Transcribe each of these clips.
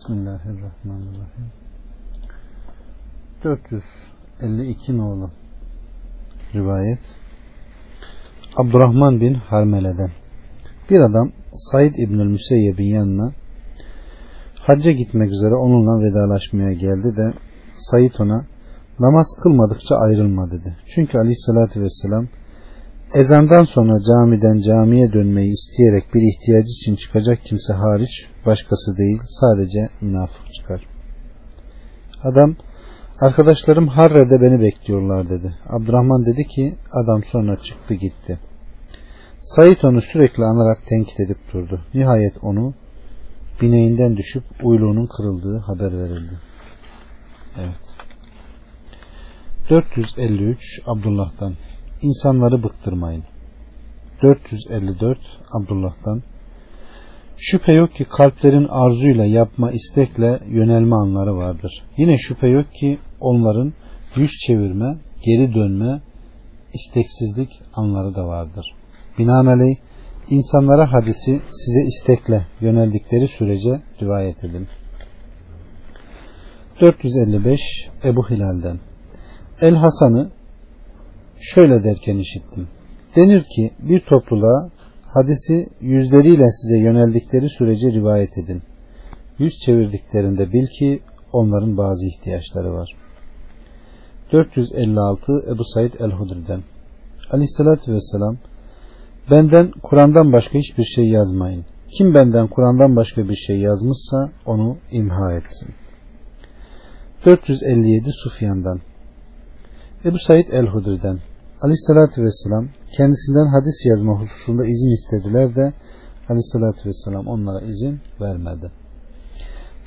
Bismillahirrahmanirrahim. 452 nolu rivayet Abdurrahman bin Harmele'den bir adam Said İbnül Müseyyeb'in yanına hacca gitmek üzere onunla vedalaşmaya geldi de Said ona namaz kılmadıkça ayrılma dedi. Çünkü aleyhissalatü vesselam ezandan sonra camiden camiye dönmeyi isteyerek bir ihtiyacı için çıkacak kimse hariç başkası değil sadece münafık çıkar. Adam arkadaşlarım Harre'de beni bekliyorlar dedi. Abdurrahman dedi ki adam sonra çıktı gitti. Said onu sürekli anarak tenkit edip durdu. Nihayet onu bineğinden düşüp uyluğunun kırıldığı haber verildi. Evet. 453 Abdullah'tan İnsanları bıktırmayın. 454 Abdullah'tan Şüphe yok ki kalplerin arzuyla yapma istekle yönelme anları vardır. Yine şüphe yok ki onların yüz çevirme, geri dönme, isteksizlik anları da vardır. Binaenaleyh insanlara hadisi size istekle yöneldikleri sürece rivayet edin. 455 Ebu Hilal'den El Hasan'ı şöyle derken işittim. Denir ki bir topluluğa hadisi yüzleriyle size yöneldikleri sürece rivayet edin. Yüz çevirdiklerinde bil ki onların bazı ihtiyaçları var. 456 Ebu Said el-Hudri'den Aleyhissalatü Vesselam Benden Kur'an'dan başka hiçbir şey yazmayın. Kim benden Kur'an'dan başka bir şey yazmışsa onu imha etsin. 457 Sufyan'dan Ebu Said el-Hudri'den Aleyhissalatü Vesselam kendisinden hadis yazma hususunda izin istediler de Aleyhissalatü Vesselam onlara izin vermedi.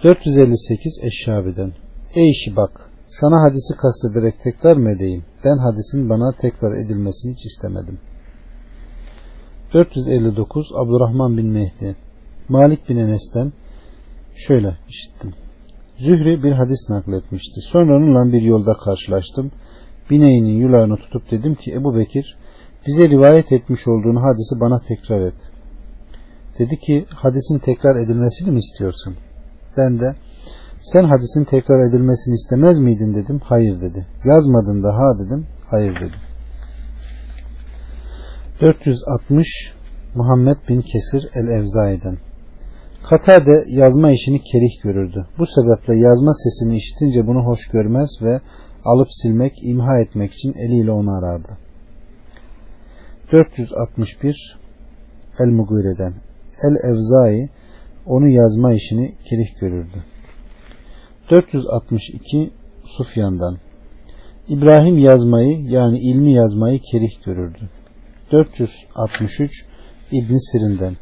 458 Eşşabi'den Ey işi bak sana hadisi kastederek tekrar mı edeyim? Ben hadisin bana tekrar edilmesini hiç istemedim. 459 Abdurrahman bin Mehdi Malik bin Enes'ten şöyle işittim. Zühri bir hadis nakletmişti. Sonra onunla bir yolda karşılaştım bineğinin yularını tutup dedim ki Ebu Bekir bize rivayet etmiş olduğun hadisi bana tekrar et. Dedi ki hadisin tekrar edilmesini mi istiyorsun? Ben de sen hadisin tekrar edilmesini istemez miydin dedim. Hayır dedi. Yazmadın da ha dedim. Hayır dedi. 460 Muhammed bin Kesir el-Evzai'den Katade yazma işini kerih görürdü. Bu sebeple yazma sesini işitince bunu hoş görmez ve alıp silmek, imha etmek için eliyle onu arardı. 461 El Mugire'den El Evzai onu yazma işini kerih görürdü. 462 Sufyan'dan İbrahim yazmayı yani ilmi yazmayı kerih görürdü. 463 İbn Sirin'den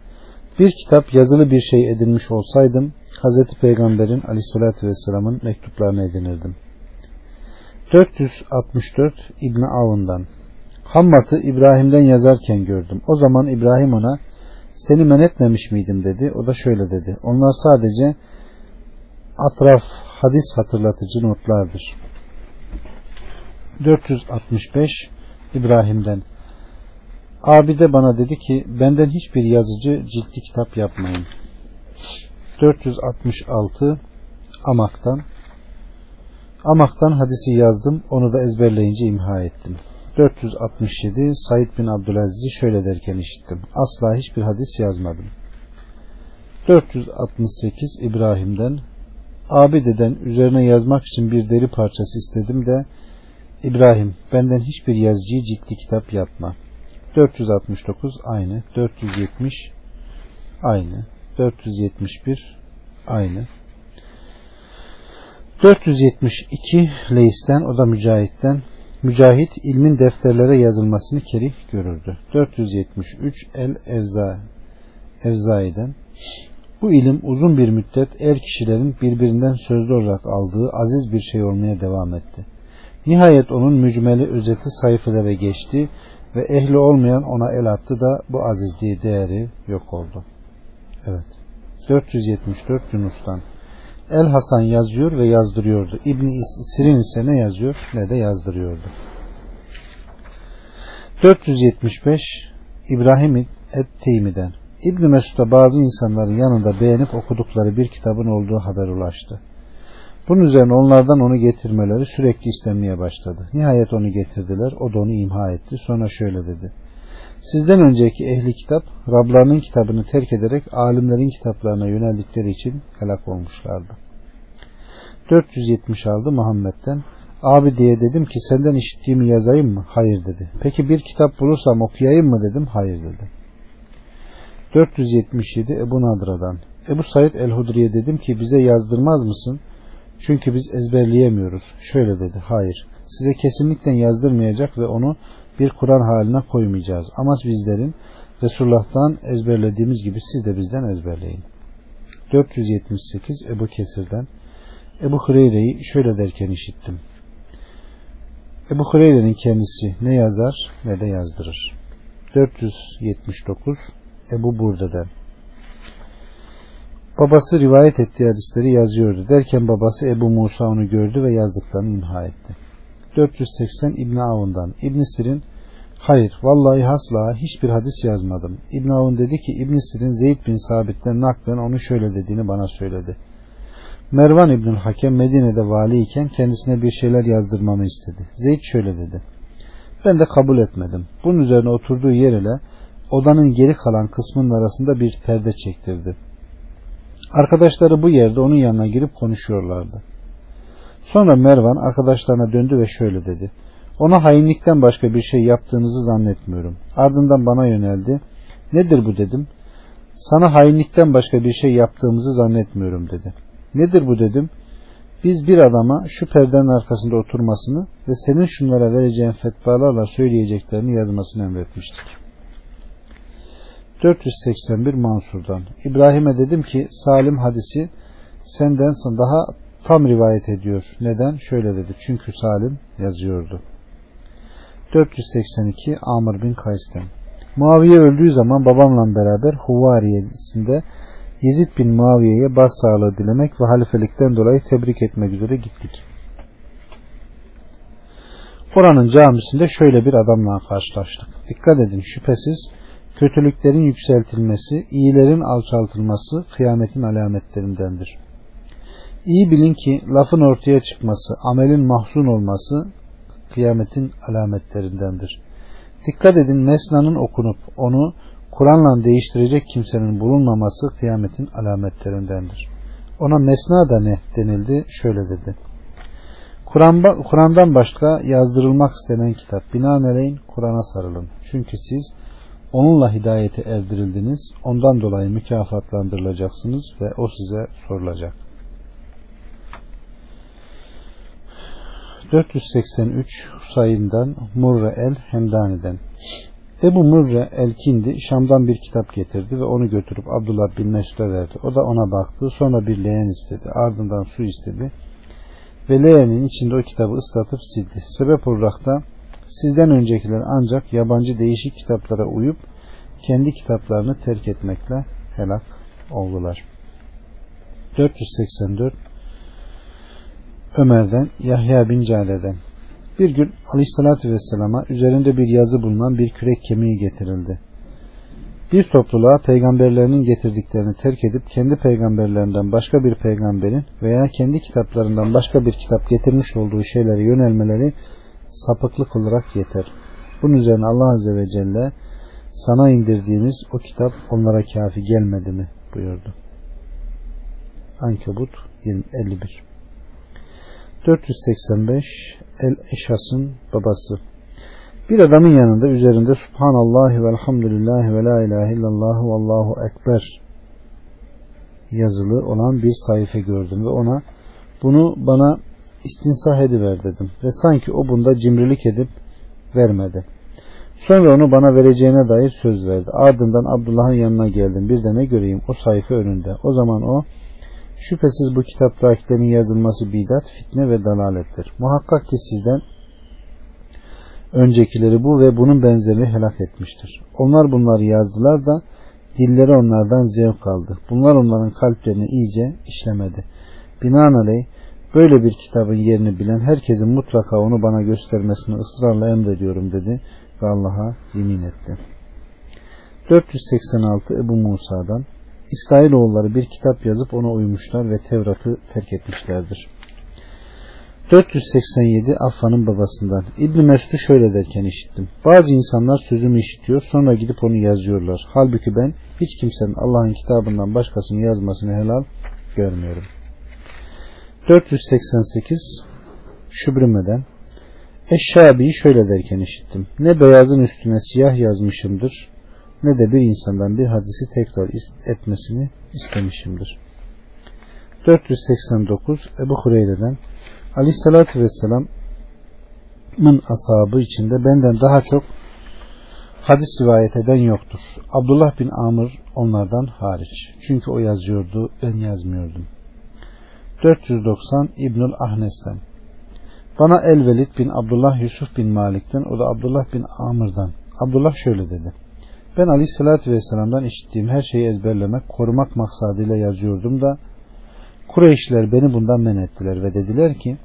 bir kitap yazılı bir şey edinmiş olsaydım Hz. Peygamber'in aleyhissalatü vesselamın mektuplarını edinirdim. 464 İbni Avun'dan Hammat'ı İbrahim'den yazarken gördüm. O zaman İbrahim ona seni men etmemiş miydim dedi. O da şöyle dedi. Onlar sadece atraf hadis hatırlatıcı notlardır. 465 İbrahim'den Abi de bana dedi ki benden hiçbir yazıcı ciltli kitap yapmayın. 466 Amak'tan Amak'tan hadisi yazdım. Onu da ezberleyince imha ettim. 467 Said bin Abdülaziz'i şöyle derken işittim. Asla hiçbir hadis yazmadım. 468 İbrahim'den Abi deden üzerine yazmak için bir deri parçası istedim de İbrahim benden hiçbir yazıcıyı ciddi kitap yapma. 469 aynı. 470 aynı. 471 aynı. 472 Leis'ten o da Mücahit'ten Mücahit ilmin defterlere yazılmasını kerih görürdü. 473 El Evza Evzai'den bu ilim uzun bir müddet er kişilerin birbirinden sözlü olarak aldığı aziz bir şey olmaya devam etti. Nihayet onun mücmeli özeti sayfelere geçti ve ehli olmayan ona el attı da bu azizliği değeri yok oldu. Evet. 474 Yunus'tan El Hasan yazıyor ve yazdırıyordu. İbni Sirin ise ne yazıyor ne de yazdırıyordu. 475 İbrahim et-Teymi'den İbn Mesud'a bazı insanların yanında beğenip okudukları bir kitabın olduğu haber ulaştı. Bunun üzerine onlardan onu getirmeleri sürekli istenmeye başladı. Nihayet onu getirdiler. O da onu imha etti. Sonra şöyle dedi. Sizden önceki ehli kitap Rablarının kitabını terk ederek alimlerin kitaplarına yöneldikleri için helak olmuşlardı. 476 Muhammed'den Abi diye dedim ki senden işittiğimi yazayım mı? Hayır dedi. Peki bir kitap bulursam okuyayım mı dedim. Hayır dedi. 477 Ebu Nadra'dan Ebu Said el-Hudri'ye dedim ki bize yazdırmaz mısın? Çünkü biz ezberleyemiyoruz. Şöyle dedi. Hayır. Size kesinlikle yazdırmayacak ve onu bir Kur'an haline koymayacağız. Ama bizlerin Resulullah'tan ezberlediğimiz gibi siz de bizden ezberleyin. 478 Ebu Kesir'den Ebu Hureyre'yi şöyle derken işittim. Ebu Hureyre'nin kendisi ne yazar ne de yazdırır. 479 Ebu Burde'den Babası rivayet ettiği hadisleri yazıyordu. Derken babası Ebu Musa onu gördü ve yazdıklarını imha etti. 480 İbn Avun'dan İbn Sir'in Hayır, vallahi hasla hiçbir hadis yazmadım. İbn Avun dedi ki İbn Sir'in Zeyd bin Sabit'ten naklen onu şöyle dediğini bana söyledi. Mervan İbnül Hakem Medine'de vali iken kendisine bir şeyler yazdırmamı istedi. Zeyd şöyle dedi. Ben de kabul etmedim. Bunun üzerine oturduğu yer ile odanın geri kalan kısmının arasında bir perde çektirdi. Arkadaşları bu yerde onun yanına girip konuşuyorlardı. Sonra Mervan arkadaşlarına döndü ve şöyle dedi. Ona hainlikten başka bir şey yaptığınızı zannetmiyorum. Ardından bana yöneldi. Nedir bu dedim. Sana hainlikten başka bir şey yaptığımızı zannetmiyorum dedi. Nedir bu dedim. Biz bir adama şu perdenin arkasında oturmasını ve senin şunlara vereceğin fetvalarla söyleyeceklerini yazmasını emretmiştik. 481 Mansur'dan İbrahim'e dedim ki Salim hadisi senden daha tam rivayet ediyor. Neden? Şöyle dedi. Çünkü Salim yazıyordu. 482 Amr bin Kays'ten Muaviye öldüğü zaman babamla beraber Huvariye'sinde Yezid bin Muaviye'ye başsağlığı dilemek ve halifelikten dolayı tebrik etmek üzere gittik. Oranın camisinde şöyle bir adamla karşılaştık. Dikkat edin şüphesiz kötülüklerin yükseltilmesi, iyilerin alçaltılması kıyametin alametlerindendir. İyi bilin ki lafın ortaya çıkması, amelin mahzun olması kıyametin alametlerindendir. Dikkat edin mesnanın okunup onu Kur'an'la değiştirecek kimsenin bulunmaması kıyametin alametlerindendir. Ona mesna da ne denildi? Şöyle dedi. Kur'an'dan Kur başka yazdırılmak istenen kitap. Binaenaleyh Kur'an'a sarılın. Çünkü siz onunla hidayete erdirildiniz. Ondan dolayı mükafatlandırılacaksınız ve o size sorulacak. 483 Husayin'den Murre el Hemdani'den Ebu Murre el-Kindi Şam'dan bir kitap getirdi ve onu götürüp Abdullah bin Mesud'a verdi. O da ona baktı. Sonra bir leğen istedi. Ardından su istedi. Ve leğenin içinde o kitabı ıslatıp sildi. Sebep olarak da sizden öncekiler ancak yabancı değişik kitaplara uyup kendi kitaplarını terk etmekle helak oldular. 484 Ömer'den Yahya bin Cade'den bir gün aleyhissalatü vesselama üzerinde bir yazı bulunan bir kürek kemiği getirildi. Bir topluluğa peygamberlerinin getirdiklerini terk edip kendi peygamberlerinden başka bir peygamberin veya kendi kitaplarından başka bir kitap getirmiş olduğu şeylere yönelmeleri sapıklık olarak yeter. Bunun üzerine Allah Azze ve Celle sana indirdiğimiz o kitap onlara kafi gelmedi mi buyurdu. Ankebut 51 485 El Eşas'ın babası bir adamın yanında üzerinde Subhanallah ve Elhamdülillah ve La ilahe illallah ve Allahu Ekber yazılı olan bir sayfa gördüm ve ona bunu bana istinsah ediver dedim ve sanki o bunda cimrilik edip vermedi. Sonra onu bana vereceğine dair söz verdi. Ardından Abdullah'ın yanına geldim. Bir de ne göreyim o sayfa önünde. O zaman o Şüphesiz bu kitaptakilerin yazılması bidat, fitne ve dalalettir. Muhakkak ki sizden öncekileri bu ve bunun benzerini helak etmiştir. Onlar bunları yazdılar da dilleri onlardan zevk aldı. Bunlar onların kalplerini iyice işlemedi. Binaenaleyh böyle bir kitabın yerini bilen herkesin mutlaka onu bana göstermesini ısrarla emrediyorum dedi ve Allah'a yemin etti. 486 Ebu Musa'dan İsrailoğulları bir kitap yazıp ona uymuşlar ve Tevrat'ı terk etmişlerdir. 487 Affan'ın babasından İbn Mesud'u şöyle derken işittim. Bazı insanlar sözümü işitiyor sonra gidip onu yazıyorlar. Halbuki ben hiç kimsenin Allah'ın kitabından başkasını yazmasını helal görmüyorum. 488 Şübrüme'den Eşşabi'yi şöyle derken işittim. Ne beyazın üstüne siyah yazmışımdır ne de bir insandan bir hadisi tekrar etmesini istemişimdir. 489 Ebu Hureyre'den Aleyhisselatü Vesselam'ın ashabı içinde benden daha çok hadis rivayet eden yoktur. Abdullah bin Amr onlardan hariç. Çünkü o yazıyordu, ben yazmıyordum. 490 İbnül Ahnes'ten Bana Elvelid bin Abdullah Yusuf bin Malik'ten, o da Abdullah bin Amr'dan. Abdullah şöyle dedi. Ben Aleyhisselatü Vesselam'dan işittiğim her şeyi ezberlemek, korumak maksadıyla yazıyordum da Kureyşler beni bundan men ettiler ve dediler ki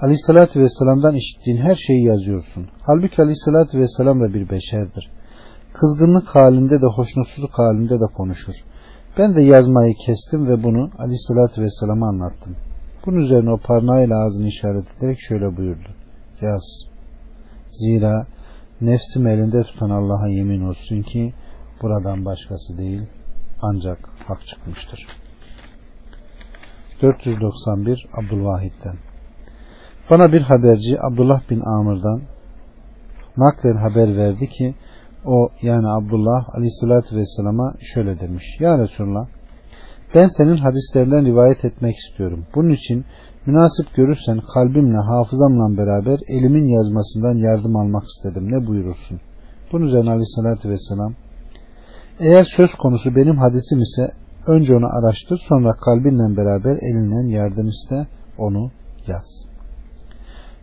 Aleyhisselatü Vesselam'dan işittiğin her şeyi yazıyorsun. Halbuki Aleyhisselatü Vesselam da bir beşerdir. Kızgınlık halinde de hoşnutsuzluk halinde de konuşur. Ben de yazmayı kestim ve bunu Aleyhisselatü Vesselam'a anlattım. Bunun üzerine o parmağıyla ağzını işaret ederek şöyle buyurdu. Yaz. Zira nefsim elinde tutan Allah'a yemin olsun ki buradan başkası değil ancak hak çıkmıştır. 491 Abdülvahid'den Bana bir haberci Abdullah bin Amr'dan naklen haber verdi ki o yani Abdullah aleyhissalatü vesselama şöyle demiş. Ya Resulallah ben senin hadislerinden rivayet etmek istiyorum. Bunun için münasip görürsen kalbimle hafızamla beraber elimin yazmasından yardım almak istedim. Ne buyurursun? Bunun üzerine aleyhissalatü vesselam eğer söz konusu benim hadisim ise Önce onu araştır sonra kalbinle beraber elinle yardım iste onu yaz.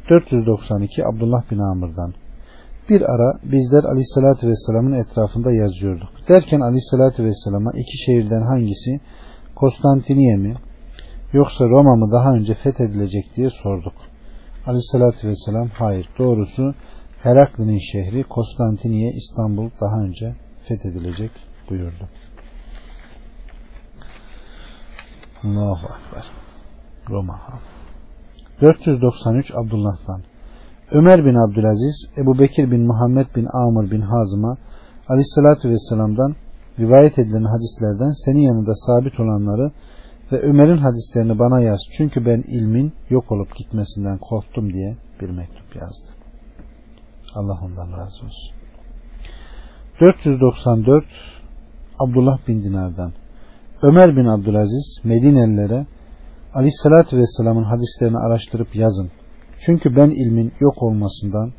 492 Abdullah bin Amr'dan bir ara bizler Aleyhisselatü Vesselam'ın etrafında yazıyorduk. Derken Aleyhisselatü Vesselam'a iki şehirden hangisi Konstantiniye mi yoksa Roma mı daha önce fethedilecek diye sorduk. Aleyhisselatü Vesselam hayır doğrusu Herakli'nin şehri Konstantiniye İstanbul daha önce fethedilecek buyurdu. Allahu Ekber. Roma. 493 Abdullah'tan Ömer bin Abdülaziz, Ebu Bekir bin Muhammed bin Amr bin Hazım'a Aleyhisselatü Vesselam'dan rivayet edilen hadislerden senin yanında sabit olanları ve Ömer'in hadislerini bana yaz. Çünkü ben ilmin yok olup gitmesinden korktum diye bir mektup yazdı. Allah ondan razı olsun. 494 Abdullah bin Dinar'dan Ömer bin Abdülaziz Medinelilere Aleyhisselatü Vesselam'ın hadislerini araştırıp yazın. Çünkü ben ilmin yok olmasından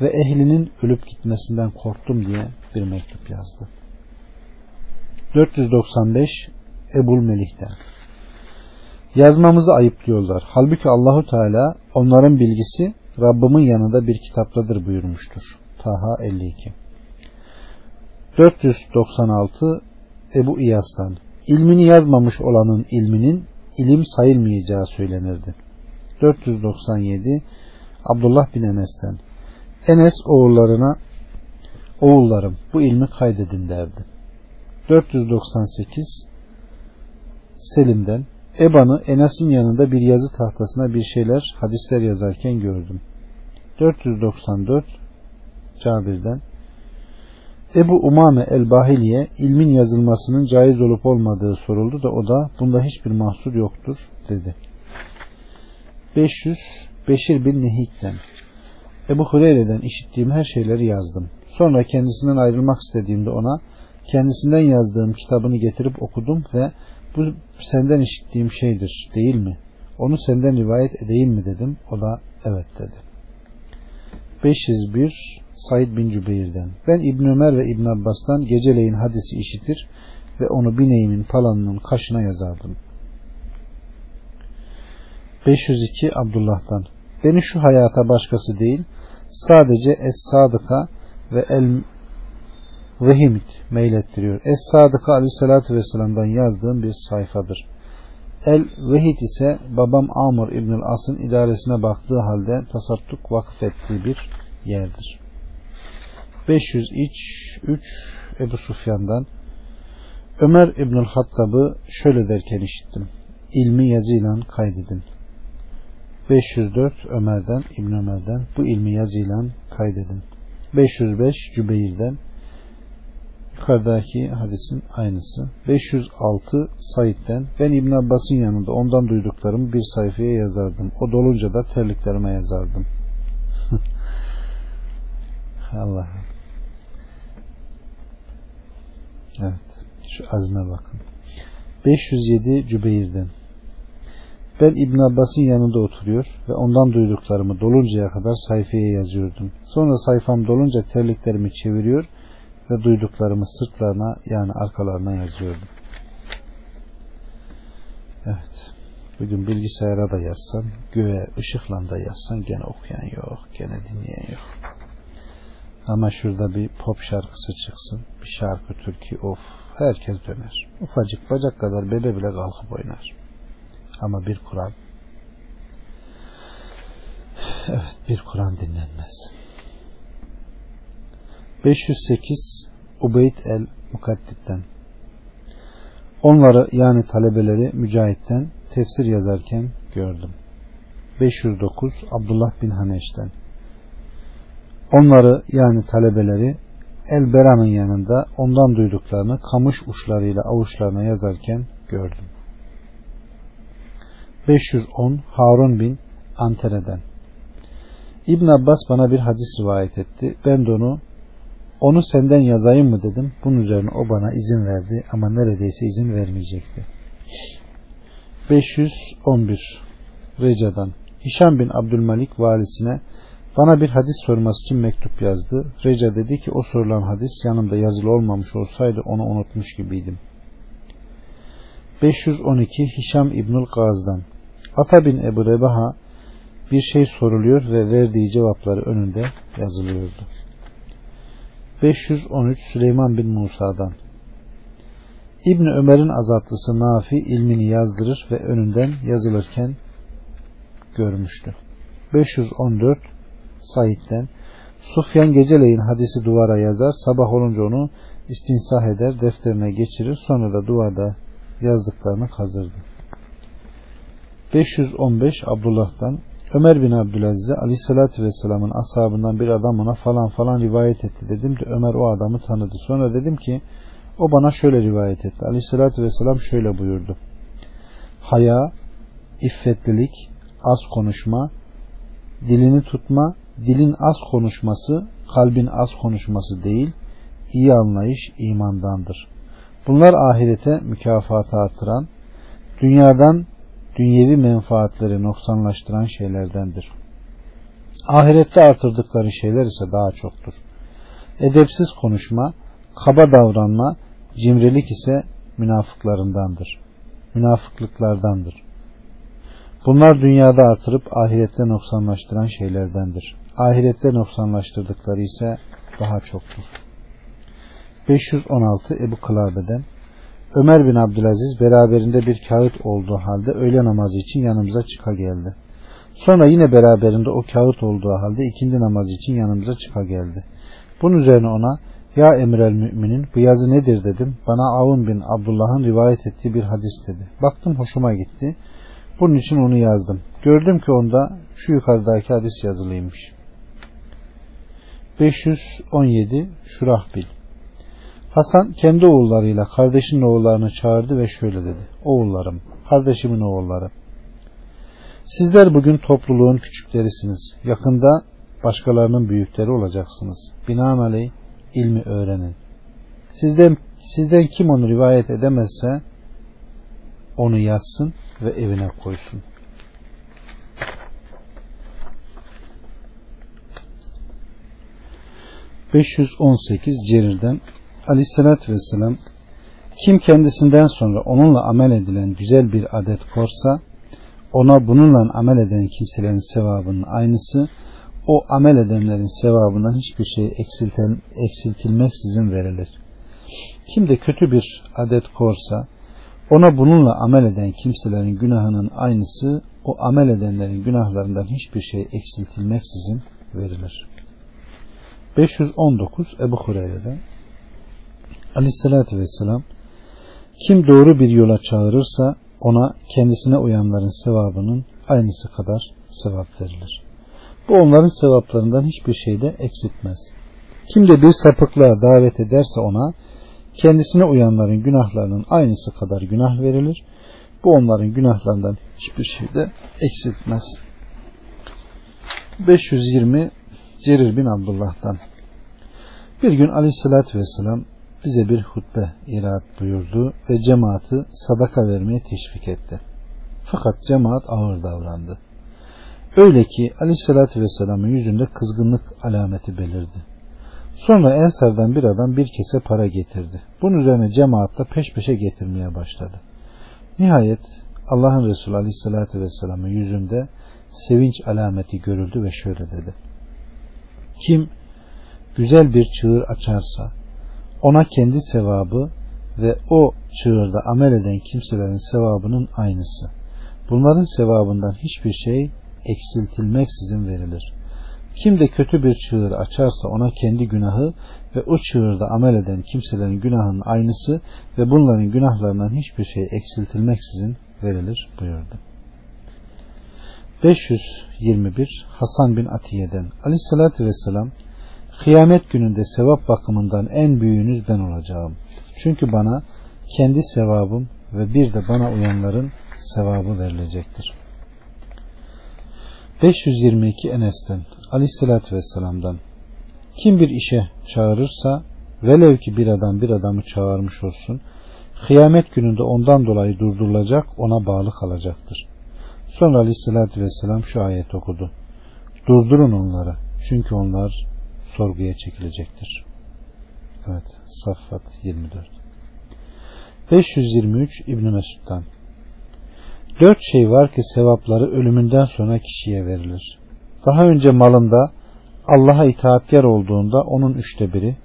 ve ehlinin ölüp gitmesinden korktum diye bir mektup yazdı. 495 Ebul Melih'ten Yazmamızı ayıplıyorlar. Halbuki Allahu Teala onların bilgisi Rabbimin yanında bir kitaptadır buyurmuştur. Taha 52 496 Ebu İyas'tan ilmini yazmamış olanın ilminin ilim sayılmayacağı söylenirdi. 497 Abdullah bin Enes'ten Enes oğullarına oğullarım bu ilmi kaydedin derdi. 498 Selim'den Eban'ı Enes'in yanında bir yazı tahtasına bir şeyler hadisler yazarken gördüm. 494 Cabir'den Ebu Umame el-Bahiliye ilmin yazılmasının caiz olup olmadığı soruldu da o da bunda hiçbir mahsur yoktur dedi. 500 Beşir bin Nehik'ten Ebu Hureyre'den işittiğim her şeyleri yazdım. Sonra kendisinden ayrılmak istediğimde ona kendisinden yazdığım kitabını getirip okudum ve bu senden işittiğim şeydir değil mi? Onu senden rivayet edeyim mi dedim. O da evet dedi. 501 Said bin Cübeyr'den. Ben İbn Ömer ve İbn Abbas'tan geceleyin hadisi işitir ve onu bineğimin palanının kaşına yazardım. 502 Abdullah'tan. Beni şu hayata başkası değil, sadece Es-Sadık'a ve El Vehimit meylettiriyor. Es-Sadık'a aleyhissalatü vesselam'dan yazdığım bir sayfadır. El Vehid ise babam Amr İbnül As'ın idaresine baktığı halde tasattuk vakıf ettiği bir yerdir. 503 Ebu Sufyan'dan Ömer İbnül Hattab'ı şöyle derken işittim. İlmi yazıyla kaydedin. 504 Ömer'den İbn Ömer'den bu ilmi yazıyla kaydedin. 505 Cübeyr'den yukarıdaki hadisin aynısı. 506 Said'den ben İbn Abbas'ın yanında ondan duyduklarımı bir sayfaya yazardım. O dolunca da terliklerime yazardım. Allah. Evet. Şu azme bakın. 507 Cübeyr'den ben İbn Abbas'ın yanında oturuyor ve ondan duyduklarımı doluncaya kadar sayfaya yazıyordum. Sonra sayfam dolunca terliklerimi çeviriyor ve duyduklarımı sırtlarına yani arkalarına yazıyordum. Evet. Bugün bilgisayara da yazsan, göğe ışıkla da yazsan gene okuyan yok, gene dinleyen yok. Ama şurada bir pop şarkısı çıksın, bir şarkı türkü of herkes döner. Ufacık bacak kadar bebe bile kalkıp oynar. Ama bir Kur'an evet bir Kur'an dinlenmez. 508 Ubeyd el Mukaddit'ten Onları yani talebeleri Mücahit'ten tefsir yazarken gördüm. 509 Abdullah bin Haneş'ten Onları yani talebeleri El Bera'nın yanında ondan duyduklarını kamış uçlarıyla avuçlarına yazarken gördüm. 510 Harun bin Antere'den İbn Abbas bana bir hadis rivayet etti. Ben de onu onu senden yazayım mı dedim. Bunun üzerine o bana izin verdi ama neredeyse izin vermeyecekti. 511 Reca'dan Hişam bin Abdülmalik valisine bana bir hadis sorması için mektup yazdı. Reca dedi ki o sorulan hadis yanımda yazılı olmamış olsaydı onu unutmuş gibiydim. 512 Hişam İbnül Gaz'dan Ata bin Ebu Rebaha bir şey soruluyor ve verdiği cevapları önünde yazılıyordu. 513 Süleyman bin Musa'dan İbni Ömer'in azatlısı Nafi ilmini yazdırır ve önünden yazılırken görmüştü. 514 Said'den Sufyan geceleyin hadisi duvara yazar, sabah olunca onu istinsah eder, defterine geçirir, sonra da duvarda yazdıklarını kazırdı. 515 Abdullah'tan Ömer bin Abdülaziz'e aleyhissalatü vesselamın ashabından bir adam ona falan falan rivayet etti dedim de Ömer o adamı tanıdı. Sonra dedim ki o bana şöyle rivayet etti. Aleyhissalatü vesselam şöyle buyurdu. Haya, iffetlilik, az konuşma, dilini tutma, dilin az konuşması, kalbin az konuşması değil, iyi anlayış imandandır. Bunlar ahirete mükafatı artıran, dünyadan dünyevi menfaatleri noksanlaştıran şeylerdendir. Ahirette artırdıkları şeyler ise daha çoktur. Edepsiz konuşma, kaba davranma, cimrilik ise münafıklarındandır. Münafıklıklardandır. Bunlar dünyada artırıp ahirette noksanlaştıran şeylerdendir. Ahirette noksanlaştırdıkları ise daha çoktur. 516 Ebu Kılabe'den Ömer bin Abdülaziz beraberinde bir kağıt olduğu halde öğle namazı için yanımıza çıka geldi. Sonra yine beraberinde o kağıt olduğu halde ikindi namazı için yanımıza çıka geldi. Bunun üzerine ona ya emir el müminin bu yazı nedir dedim. Bana Avun bin Abdullah'ın rivayet ettiği bir hadis dedi. Baktım hoşuma gitti. Bunun için onu yazdım. Gördüm ki onda şu yukarıdaki hadis yazılıymış. 517 Şurahbil Hasan kendi oğullarıyla kardeşinin oğullarını çağırdı ve şöyle dedi. Oğullarım, kardeşimin oğulları. Sizler bugün topluluğun küçüklerisiniz. Yakında başkalarının büyükleri olacaksınız. Binaenaleyh ilmi öğrenin. Sizden, sizden kim onu rivayet edemezse onu yazsın ve evine koysun. 518 Cerir'den Aleyhisselatü Vesselam kim kendisinden sonra onunla amel edilen güzel bir adet korsa ona bununla amel eden kimselerin sevabının aynısı o amel edenlerin sevabından hiçbir şey eksilten, eksiltilmeksizin verilir. Kim de kötü bir adet korsa ona bununla amel eden kimselerin günahının aynısı o amel edenlerin günahlarından hiçbir şey eksiltilmeksizin verilir. 519 Ebu Hureyre'den Aleyhisselatü Vesselam kim doğru bir yola çağırırsa ona kendisine uyanların sevabının aynısı kadar sevap verilir. Bu onların sevaplarından hiçbir şeyde eksiltmez. Kim de bir sapıklığa davet ederse ona kendisine uyanların günahlarının aynısı kadar günah verilir. Bu onların günahlarından hiçbir şeyde eksiltmez. 520 Cerir bin Abdullah'tan Bir gün aleyhissalatü vesselam bize bir hutbe iraat buyurdu ve cemaati sadaka vermeye teşvik etti. Fakat cemaat ağır davrandı. Öyle ki aleyhissalatü vesselamın yüzünde kızgınlık alameti belirdi. Sonra Ensar'dan bir adam bir kese para getirdi. Bunun üzerine cemaat da peş peşe getirmeye başladı. Nihayet Allah'ın Resulü Aleyhisselatü Vesselam'ın yüzünde sevinç alameti görüldü ve şöyle dedi. Kim güzel bir çığır açarsa ona kendi sevabı ve o çığırda amel eden kimselerin sevabının aynısı. Bunların sevabından hiçbir şey eksiltilmeksizin verilir. Kim de kötü bir çığır açarsa ona kendi günahı ve o çığırda amel eden kimselerin günahının aynısı ve bunların günahlarından hiçbir şey eksiltilmeksizin verilir buyurdu. 521 Hasan bin Atiye'den Aleyhisselatü Vesselam Kıyamet gününde sevap bakımından en büyüğünüz ben olacağım. Çünkü bana kendi sevabım ve bir de bana uyanların sevabı verilecektir. 522 Enes'ten Aleyhisselatü Vesselam'dan Kim bir işe çağırırsa velev ki bir adam bir adamı çağırmış olsun kıyamet gününde ondan dolayı durdurulacak ona bağlı kalacaktır. Sonra Aleyhisselatü Vesselam şu ayet okudu. Durdurun onları çünkü onlar sorguya çekilecektir. Evet Saffat 24 523 İbn Mesud'dan Dört şey var ki sevapları ölümünden sonra kişiye verilir. Daha önce malında Allah'a itaatkar olduğunda onun üçte biri,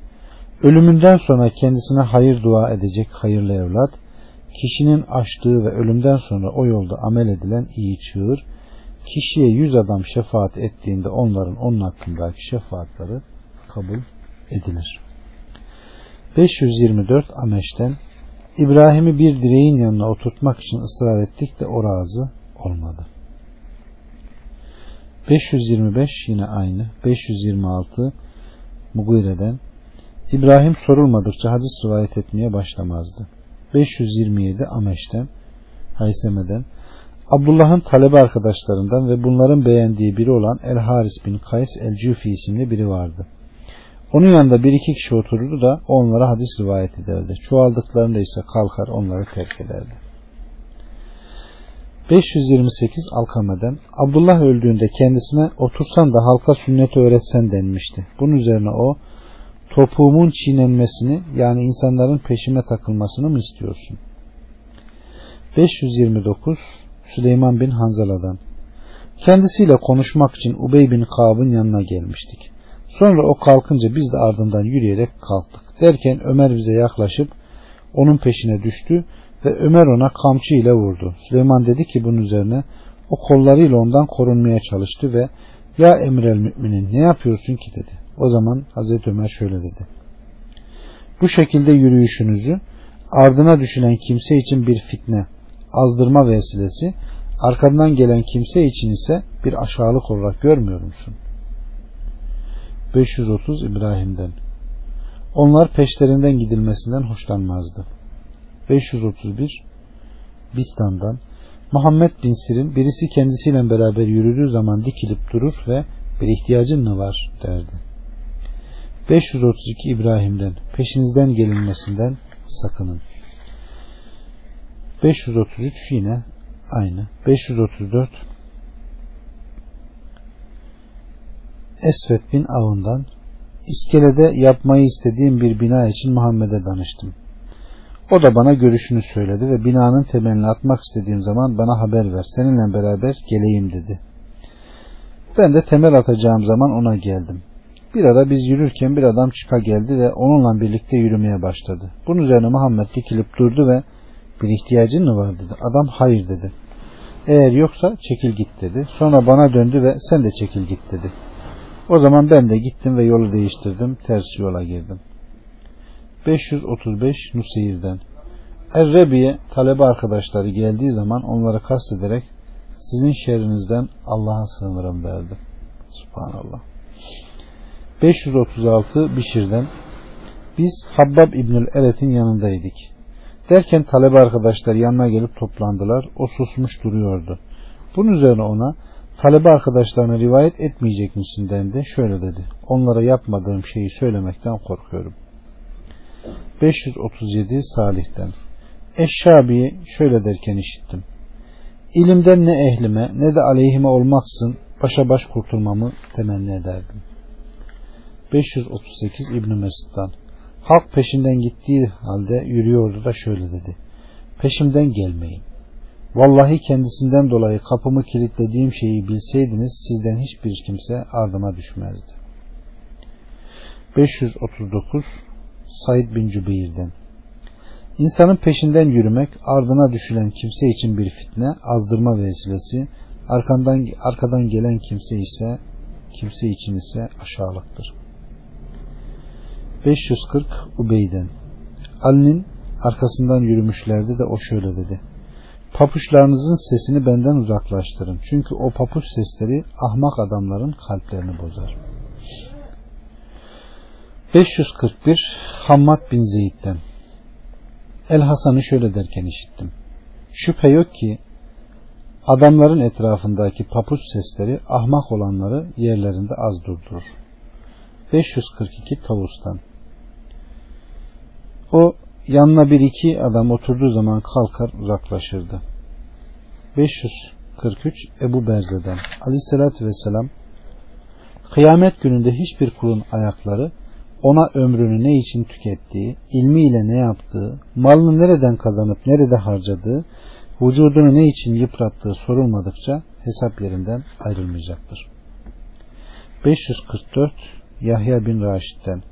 ölümünden sonra kendisine hayır dua edecek hayırlı evlat, kişinin açtığı ve ölümden sonra o yolda amel edilen iyi çığır, kişiye yüz adam şefaat ettiğinde onların onun hakkındaki şefaatleri kabul edilir. 524 Ameş'ten İbrahim'i bir direğin yanına oturtmak için ısrar ettik de o razı olmadı. 525 yine aynı. 526 Mugire'den İbrahim sorulmadıkça hadis rivayet etmeye başlamazdı. 527 Ameş'ten Hayseme'den Abdullah'ın talebe arkadaşlarından ve bunların beğendiği biri olan El Haris bin Kays El Cüfi isimli biri vardı. Onun yanında bir iki kişi otururdu da onlara hadis rivayet ederdi. Çoğaldıklarında ise kalkar onları terk ederdi. 528 Alkame'den Abdullah öldüğünde kendisine otursan da halka sünneti öğretsen denmişti. Bunun üzerine o topuğumun çiğnenmesini yani insanların peşime takılmasını mı istiyorsun? 529 Süleyman bin Hanzala'dan Kendisiyle konuşmak için Ubey bin Kab'ın yanına gelmiştik. Sonra o kalkınca biz de ardından yürüyerek kalktık. Derken Ömer bize yaklaşıp onun peşine düştü ve Ömer ona kamçı ile vurdu. Süleyman dedi ki bunun üzerine o kollarıyla ondan korunmaya çalıştı ve ya emrel müminin ne yapıyorsun ki dedi. O zaman Hazreti Ömer şöyle dedi. Bu şekilde yürüyüşünüzü ardına düşülen kimse için bir fitne, azdırma vesilesi, arkadan gelen kimse için ise bir aşağılık olarak görmüyor musun? 530 İbrahim'den. Onlar peşlerinden gidilmesinden hoşlanmazdı. 531 Bistan'dan Muhammed bin Sirin birisi kendisiyle beraber yürüdüğü zaman dikilip durur ve bir ihtiyacın mı var derdi. 532 İbrahim'den peşinizden gelinmesinden sakının. 533 yine aynı. 534 Esvet bin Avun'dan İskelede yapmayı istediğim bir bina için Muhammed'e danıştım. O da bana görüşünü söyledi ve binanın temelini atmak istediğim zaman bana haber ver. Seninle beraber geleyim dedi. Ben de temel atacağım zaman ona geldim. Bir ara biz yürürken bir adam çıka geldi ve onunla birlikte yürümeye başladı. Bunun üzerine Muhammed dikilip durdu ve bir ihtiyacın mı var dedi. Adam hayır dedi. Eğer yoksa çekil git dedi. Sonra bana döndü ve sen de çekil git dedi. O zaman ben de gittim ve yolu değiştirdim. Ters yola girdim. 535 Nuseyir'den Errebi'ye talebe arkadaşları geldiği zaman onları kastederek sizin şerrinizden Allah'a sığınırım derdi. Subhanallah. 536 Bişir'den biz Habbab İbnül Eret'in yanındaydık. Derken talebe arkadaşlar yanına gelip toplandılar. O susmuş duruyordu. Bunun üzerine ona talebe arkadaşlarına rivayet etmeyecek misin dendi. Şöyle dedi. Onlara yapmadığım şeyi söylemekten korkuyorum. 537 Salih'ten Eşşabi'yi şöyle derken işittim. İlimden ne ehlime ne de aleyhime olmaksın başa baş kurtulmamı temenni ederdim. 538 İbn Mesud'dan Halk peşinden gittiği halde yürüyordu da şöyle dedi. Peşimden gelmeyin. Vallahi kendisinden dolayı kapımı kilitlediğim şeyi bilseydiniz sizden hiçbir kimse ardıma düşmezdi. 539 Said bin Cübeyr'den İnsanın peşinden yürümek ardına düşülen kimse için bir fitne, azdırma vesilesi, arkandan, arkadan gelen kimse ise kimse için ise aşağılıktır. 540 Ubeyden Ali'nin arkasından yürümüşlerdi de o şöyle dedi. Papuçlarınızın sesini benden uzaklaştırın. Çünkü o papuç sesleri ahmak adamların kalplerini bozar. 541 Hammad bin Zeyd'den El Hasan'ı şöyle derken işittim. Şüphe yok ki adamların etrafındaki papuç sesleri ahmak olanları yerlerinde az durdurur. 542 Tavus'tan O yanına bir iki adam oturduğu zaman kalkar uzaklaşırdı. 543 Ebu Berze'den Aleyhisselatü Vesselam Kıyamet gününde hiçbir kulun ayakları ona ömrünü ne için tükettiği, ilmiyle ne yaptığı, malını nereden kazanıp nerede harcadığı, vücudunu ne için yıprattığı sorulmadıkça hesap yerinden ayrılmayacaktır. 544 Yahya bin Raşid'den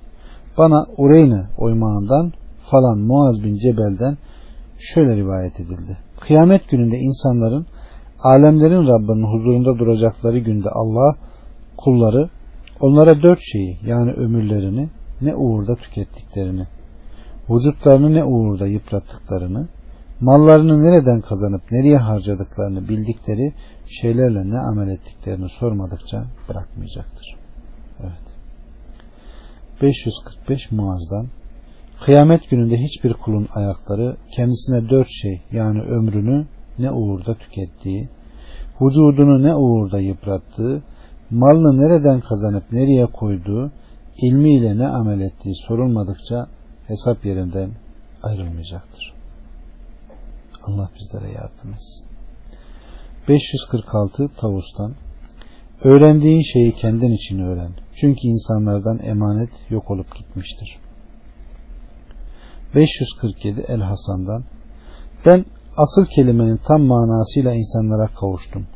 bana Ureyne oymağından falan Muaz bin Cebel'den şöyle rivayet edildi. Kıyamet gününde insanların alemlerin Rabbinin huzurunda duracakları günde Allah kulları onlara dört şeyi yani ömürlerini ne uğurda tükettiklerini, vücutlarını ne uğurda yıprattıklarını, mallarını nereden kazanıp nereye harcadıklarını bildikleri şeylerle ne amel ettiklerini sormadıkça bırakmayacaktır. Evet. 545 Muaz'dan Kıyamet gününde hiçbir kulun ayakları kendisine dört şey yani ömrünü ne uğurda tükettiği, vücudunu ne uğurda yıprattığı, malını nereden kazanıp nereye koyduğu, ilmiyle ne amel ettiği sorulmadıkça hesap yerinden ayrılmayacaktır. Allah bizlere yardım etsin. 546 Tavus'tan Öğrendiğin şeyi kendin için öğren. Çünkü insanlardan emanet yok olup gitmiştir. 547 El Hasan'dan Ben asıl kelimenin tam manasıyla insanlara kavuştum.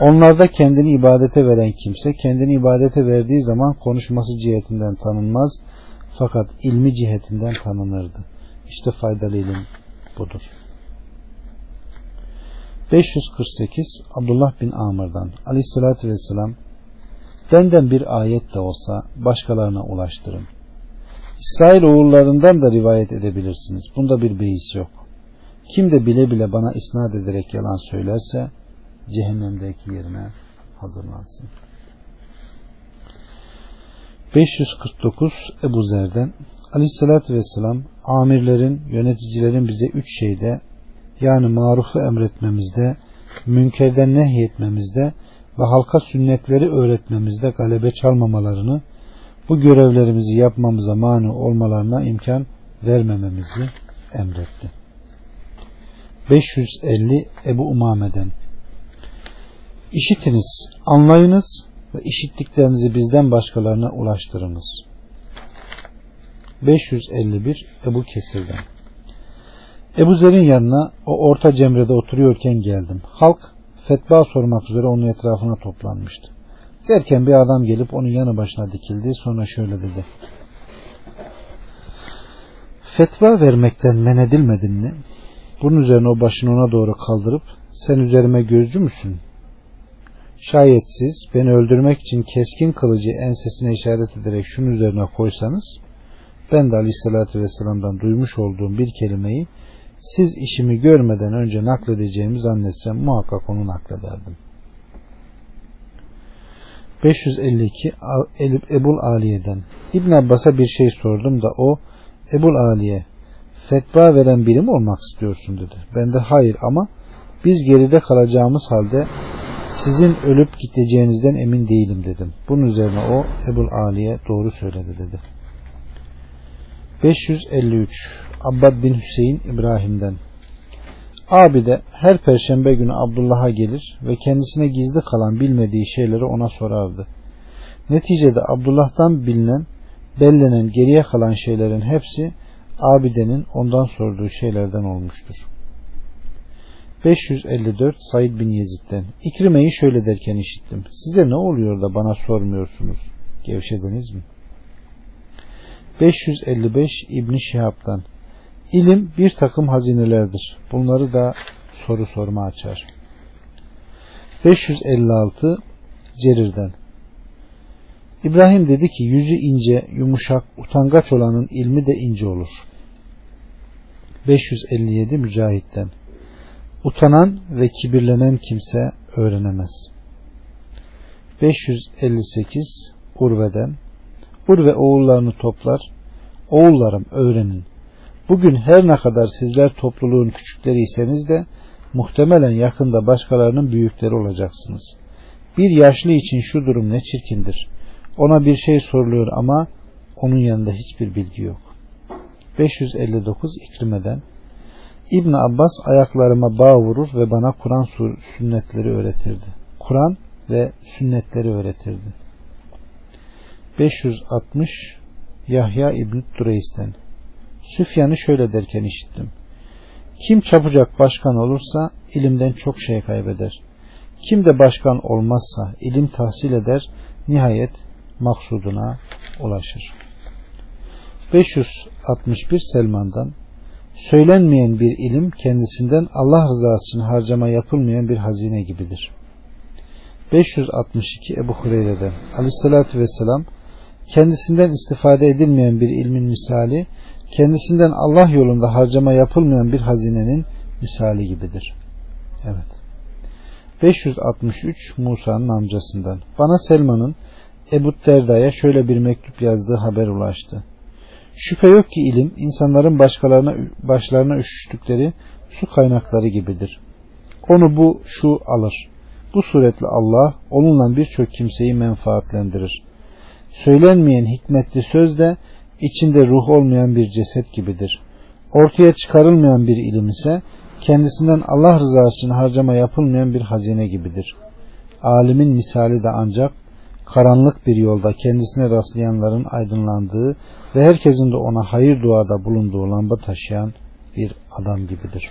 Onlarda kendini ibadete veren kimse kendini ibadete verdiği zaman konuşması cihetinden tanınmaz fakat ilmi cihetinden tanınırdı. İşte faydalı ilim budur. 548 Abdullah bin Amr'dan Aleyhisselatü Vesselam benden bir ayet de olsa başkalarına ulaştırın. İsrail oğullarından da rivayet edebilirsiniz. Bunda bir beis yok. Kim de bile bile bana isnat ederek yalan söylerse cehennemdeki yerine hazırlansın. 549 Ebu Zer'den Aleyhisselatü Vesselam amirlerin, yöneticilerin bize üç şeyde yani marufu emretmemizde, münkerden nehyetmemizde ve halka sünnetleri öğretmemizde galebe çalmamalarını, bu görevlerimizi yapmamıza mani olmalarına imkan vermememizi emretti. 550 Ebu Umame'den İşitiniz, anlayınız ve işittiklerinizi bizden başkalarına ulaştırınız. 551 Ebu Kesir'den Ebu Zer'in yanına o orta cemrede oturuyorken geldim. Halk fetva sormak üzere onun etrafına toplanmıştı. Derken bir adam gelip onun yanı başına dikildi. Sonra şöyle dedi. Fetva vermekten men edilmedin mi? Bunun üzerine o başını ona doğru kaldırıp sen üzerime gözcü müsün? Şayet siz beni öldürmek için keskin kılıcı ensesine işaret ederek şunun üzerine koysanız ben de aleyhissalatü vesselam'dan duymuş olduğum bir kelimeyi siz işimi görmeden önce nakledeceğimi zannetsem muhakkak onu naklederdim. 552 Ebul Aliye'den İbn Abbas'a bir şey sordum da o Ebul Aliye fetva veren biri mi olmak istiyorsun dedi. Ben de hayır ama biz geride kalacağımız halde sizin ölüp gideceğinizden emin değilim dedim. Bunun üzerine o Ebul Aliye doğru söyledi dedi. 553 Abbad bin Hüseyin İbrahim'den Abi de her perşembe günü Abdullah'a gelir ve kendisine gizli kalan bilmediği şeyleri ona sorardı. Neticede Abdullah'tan bilinen, bellenen geriye kalan şeylerin hepsi abidenin ondan sorduğu şeylerden olmuştur. 554 Said bin Yezid'den İkrime'yi şöyle derken işittim. Size ne oluyor da bana sormuyorsunuz? Gevşediniz mi? 555 İbni Şihab'dan İlim bir takım hazinelerdir. Bunları da soru sorma açar. 556 Cerir'den İbrahim dedi ki yüzü ince, yumuşak, utangaç olanın ilmi de ince olur. 557 Mücahit'ten Utanan ve kibirlenen kimse öğrenemez. 558 Urve'den Urve oğullarını toplar. Oğullarım öğrenin. Bugün her ne kadar sizler topluluğun küçükleriyseniz de muhtemelen yakında başkalarının büyükleri olacaksınız. Bir yaşlı için şu durum ne çirkindir. Ona bir şey soruluyor ama onun yanında hiçbir bilgi yok. 559 İkrime'den İbn Abbas ayaklarıma bağ vurur ve bana Kur'an sünnetleri öğretirdi. Kur'an ve sünnetleri öğretirdi. 560 Yahya İbn Dureys'ten Süfyan'ı şöyle derken işittim. Kim çabucak başkan olursa ilimden çok şey kaybeder. Kim de başkan olmazsa ilim tahsil eder, nihayet maksuduna ulaşır. 561 Selman'dan Söylenmeyen bir ilim kendisinden Allah rızası harcama yapılmayan bir hazine gibidir. 562 Ebu Hureyre'den Aleyhisselatü Vesselam kendisinden istifade edilmeyen bir ilmin misali kendisinden Allah yolunda harcama yapılmayan bir hazinenin misali gibidir. Evet. 563 Musa'nın amcasından. Bana Selman'ın Ebu Derda'ya şöyle bir mektup yazdığı haber ulaştı. Şüphe yok ki ilim insanların başkalarına başlarına üşüştükleri su kaynakları gibidir. Onu bu şu alır. Bu suretle Allah onunla birçok kimseyi menfaatlendirir. Söylenmeyen hikmetli söz de içinde ruh olmayan bir ceset gibidir. Ortaya çıkarılmayan bir ilim ise kendisinden Allah rızası için harcama yapılmayan bir hazine gibidir. Alimin misali de ancak karanlık bir yolda kendisine rastlayanların aydınlandığı ve herkesin de ona hayır duada bulunduğu lamba taşıyan bir adam gibidir.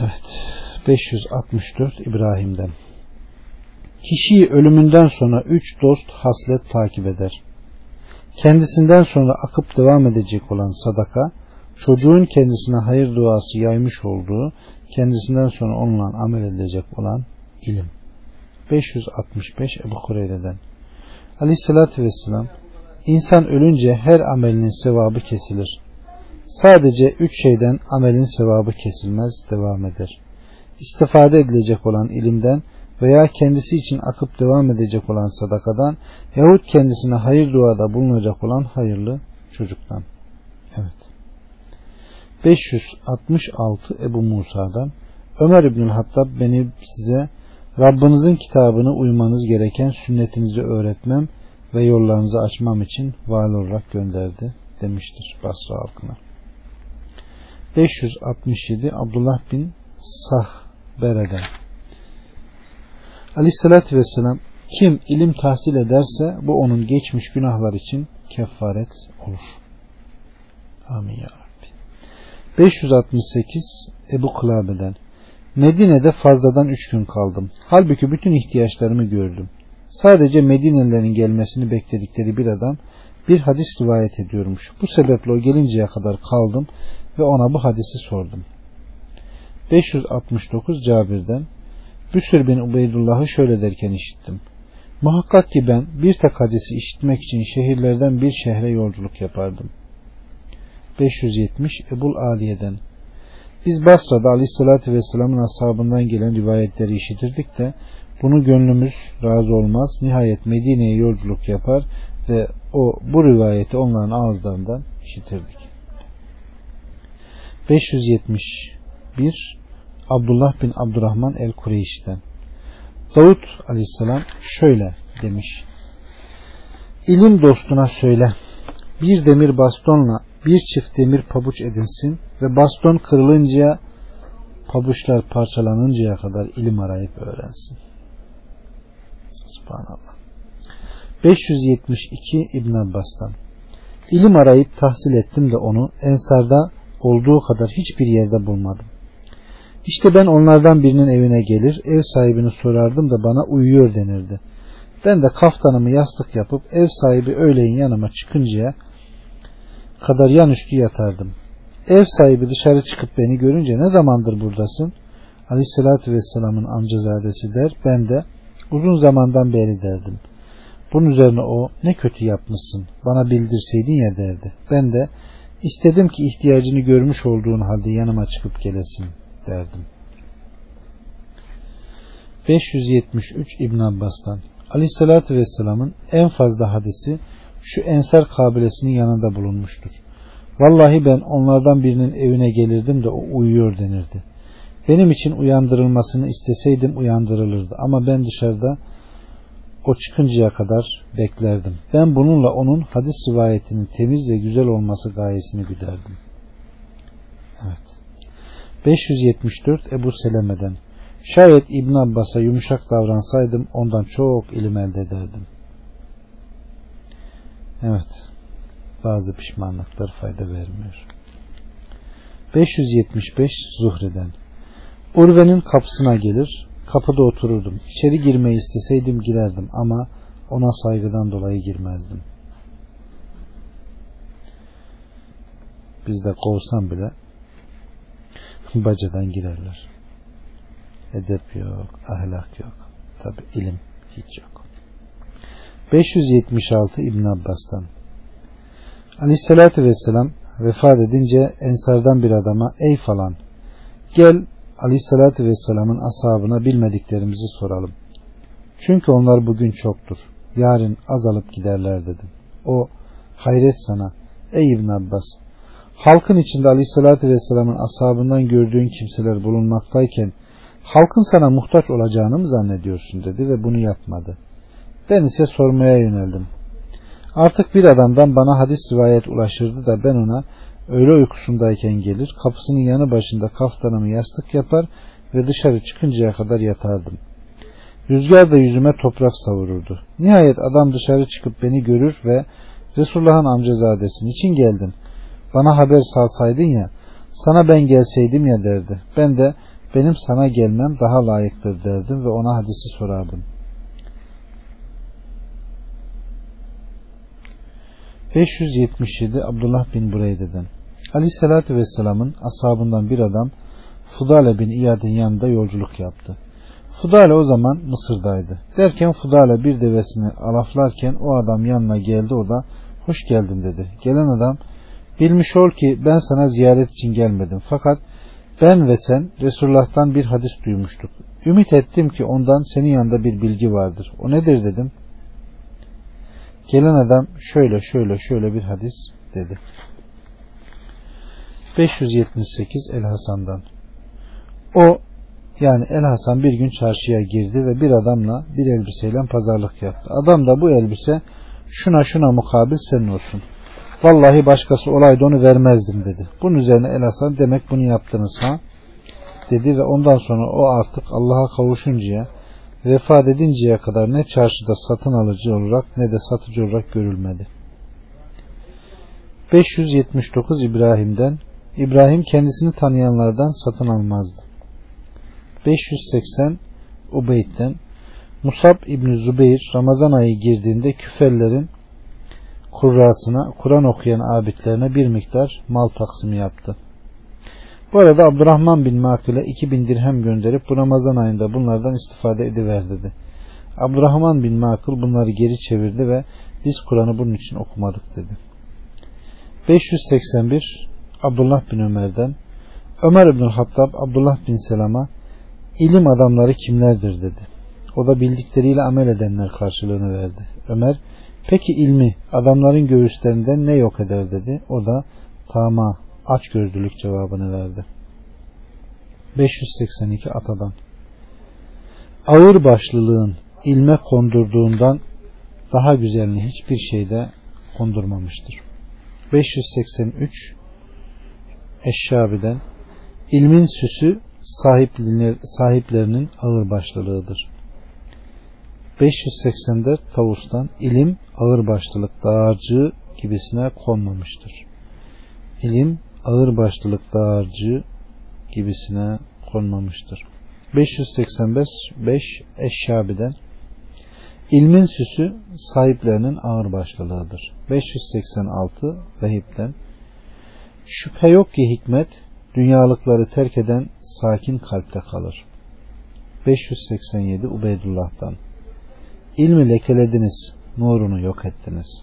Evet. 564 İbrahim'den Kişiyi ölümünden sonra üç dost haslet takip eder. Kendisinden sonra akıp devam edecek olan sadaka, çocuğun kendisine hayır duası yaymış olduğu, kendisinden sonra onunla amel edecek olan ilim. 565 Ebu Hureyre'den Aleyhissalatü Vesselam İnsan ölünce her amelinin sevabı kesilir. Sadece üç şeyden amelin sevabı kesilmez, devam eder. İstifade edilecek olan ilimden veya kendisi için akıp devam edecek olan sadakadan yahut kendisine hayır duada bulunacak olan hayırlı çocuktan. Evet. 566 Ebu Musa'dan Ömer İbnül Hattab beni size Rabbinizin kitabını uymanız gereken sünnetinizi öğretmem ve yollarınızı açmam için vali olarak gönderdi demiştir Basra halkına. 567 Abdullah bin Sahbere'den Aleyhissalatü Vesselam kim ilim tahsil ederse bu onun geçmiş günahlar için kefaret olur. Amin ya Rabbi. 568 Ebu Kılabe'den Medine'de fazladan üç gün kaldım. Halbuki bütün ihtiyaçlarımı gördüm. Sadece Medinelilerin gelmesini bekledikleri bir adam bir hadis rivayet ediyormuş. Bu sebeple o gelinceye kadar kaldım ve ona bu hadisi sordum. 569 Cabir'den Büsür bin Ubeydullah'ı şöyle derken işittim. Muhakkak ki ben bir tek hadisi işitmek için şehirlerden bir şehre yolculuk yapardım. 570 Ebul Aliye'den Biz Basra'da Aleyhisselatü Vesselam'ın ashabından gelen rivayetleri işitirdik de bunu gönlümüz razı olmaz. Nihayet Medine'ye yolculuk yapar ve o bu rivayeti onların ağızlarından işitirdik. 571 Abdullah bin Abdurrahman el-Kureyş'ten Davut aleyhisselam şöyle demiş. İlim dostuna söyle. Bir demir bastonla bir çift demir pabuç edinsin ve baston kırılınca pabuçlar parçalanıncaya kadar ilim arayıp öğrensin. Subhanallah. 572 İbn Abbas'tan İlim arayıp tahsil ettim de onu ensarda olduğu kadar hiçbir yerde bulmadım. İşte ben onlardan birinin evine gelir, ev sahibini sorardım da bana uyuyor denirdi. Ben de kaftanımı yastık yapıp ev sahibi öğleyin yanıma çıkıncaya kadar yan üstü yatardım. Ev sahibi dışarı çıkıp beni görünce ne zamandır buradasın? Aleyhissalatü Vesselam'ın amcazadesi der. Ben de uzun zamandan beri derdim. Bunun üzerine o ne kötü yapmışsın bana bildirseydin ya derdi. Ben de istedim ki ihtiyacını görmüş olduğun halde yanıma çıkıp gelesin derdim. 573 İbn Abbas'tan Aleyhisselatü Vesselam'ın en fazla hadisi şu Ensar kabilesinin yanında bulunmuştur. Vallahi ben onlardan birinin evine gelirdim de o uyuyor denirdi. Benim için uyandırılmasını isteseydim uyandırılırdı ama ben dışarıda o çıkıncaya kadar beklerdim. Ben bununla onun hadis rivayetinin temiz ve güzel olması gayesini güderdim. Evet. 574 Ebu Seleme'den Şayet İbn Abbas'a yumuşak davransaydım ondan çok ilim elde ederdim. Evet. Bazı pişmanlıklar fayda vermiyor. 575 Zuhre'den Urve'nin kapısına gelir, kapıda otururdum. İçeri girmeyi isteseydim girerdim ama ona saygıdan dolayı girmezdim. Biz de kovsam bile bacadan girerler. Edep yok, ahlak yok. Tabi ilim hiç yok. 576 İbn Abbas'tan Aleyhissalatü Vesselam vefat edince ensardan bir adama ey falan gel Aleyhissalatü Vesselam'ın ashabına bilmediklerimizi soralım. Çünkü onlar bugün çoktur. Yarın azalıp giderler dedim. O hayret sana ey İbn Abbas halkın içinde Aleyhissalatü Vesselam'ın ashabından gördüğün kimseler bulunmaktayken halkın sana muhtaç olacağını mı zannediyorsun dedi ve bunu yapmadı. Ben ise sormaya yöneldim. Artık bir adamdan bana hadis rivayet ulaşırdı da ben ona öğle uykusundayken gelir, kapısının yanı başında kaftanımı yastık yapar ve dışarı çıkıncaya kadar yatardım. Rüzgar da yüzüme toprak savururdu. Nihayet adam dışarı çıkıp beni görür ve Resulullah'ın amcazadesin için geldin. Bana haber salsaydın ya, sana ben gelseydim ya derdi. Ben de benim sana gelmem daha layıktır derdim ve ona hadisi sorardım. 577 Abdullah bin Bureyde'den Aleyhisselatü Vesselam'ın ashabından bir adam Fudale bin İyad'ın yanında yolculuk yaptı. Fudale o zaman Mısır'daydı. Derken Fudale bir devesini alaflarken o adam yanına geldi o da hoş geldin dedi. Gelen adam bilmiş ol ki ben sana ziyaret için gelmedim. Fakat ben ve sen Resulullah'tan bir hadis duymuştuk. Ümit ettim ki ondan senin yanında bir bilgi vardır. O nedir dedim. Gelen adam şöyle şöyle şöyle bir hadis dedi. 578 El Hasan'dan. O yani El Hasan bir gün çarşıya girdi ve bir adamla bir elbiseyle pazarlık yaptı. Adam da bu elbise şuna şuna mukabil senin olsun. Vallahi başkası olaydı onu vermezdim dedi. Bunun üzerine El Hasan demek bunu yaptınız ha dedi ve ondan sonra o artık Allah'a kavuşuncaya vefat edinceye kadar ne çarşıda satın alıcı olarak ne de satıcı olarak görülmedi. 579 İbrahim'den İbrahim kendisini tanıyanlardan satın almazdı. 580 Ubeyd'den Musab İbni Zübeyir Ramazan ayı girdiğinde küfellerin kurrasına Kur'an okuyan abidlerine bir miktar mal taksimi yaptı. Bu arada Abdurrahman bin Makil'e 2000 dirhem gönderip bu Ramazan ayında bunlardan istifade ediver dedi. Abdurrahman bin Makil bunları geri çevirdi ve biz Kur'an'ı bunun için okumadık dedi. 581 Abdullah bin Ömer'den Ömer bin Hattab Abdullah bin Selam'a ilim adamları kimlerdir dedi. O da bildikleriyle amel edenler karşılığını verdi. Ömer peki ilmi adamların göğüslerinden ne yok eder dedi. O da tama aç gözlülük cevabını verdi. 582 Atadan Ağır başlılığın ilme kondurduğundan daha güzelini hiçbir şeyde kondurmamıştır. 583 Eşşabi'den ilmin süsü sahiplerinin ağırbaşlılığıdır. 584 Tavus'tan ilim ağırbaşlılık dağarcığı gibisine konmamıştır. İlim ağırbaşlılık dağarcığı gibisine konmamıştır. 585 5 Eşşabi'den İlmin süsü sahiplerinin ağırbaşlılığıdır. 586 Vehib'den Şüphe yok ki hikmet dünyalıkları terk eden sakin kalpte kalır. 587 Ubeydullah'tan İlmi lekelediniz, nurunu yok ettiniz.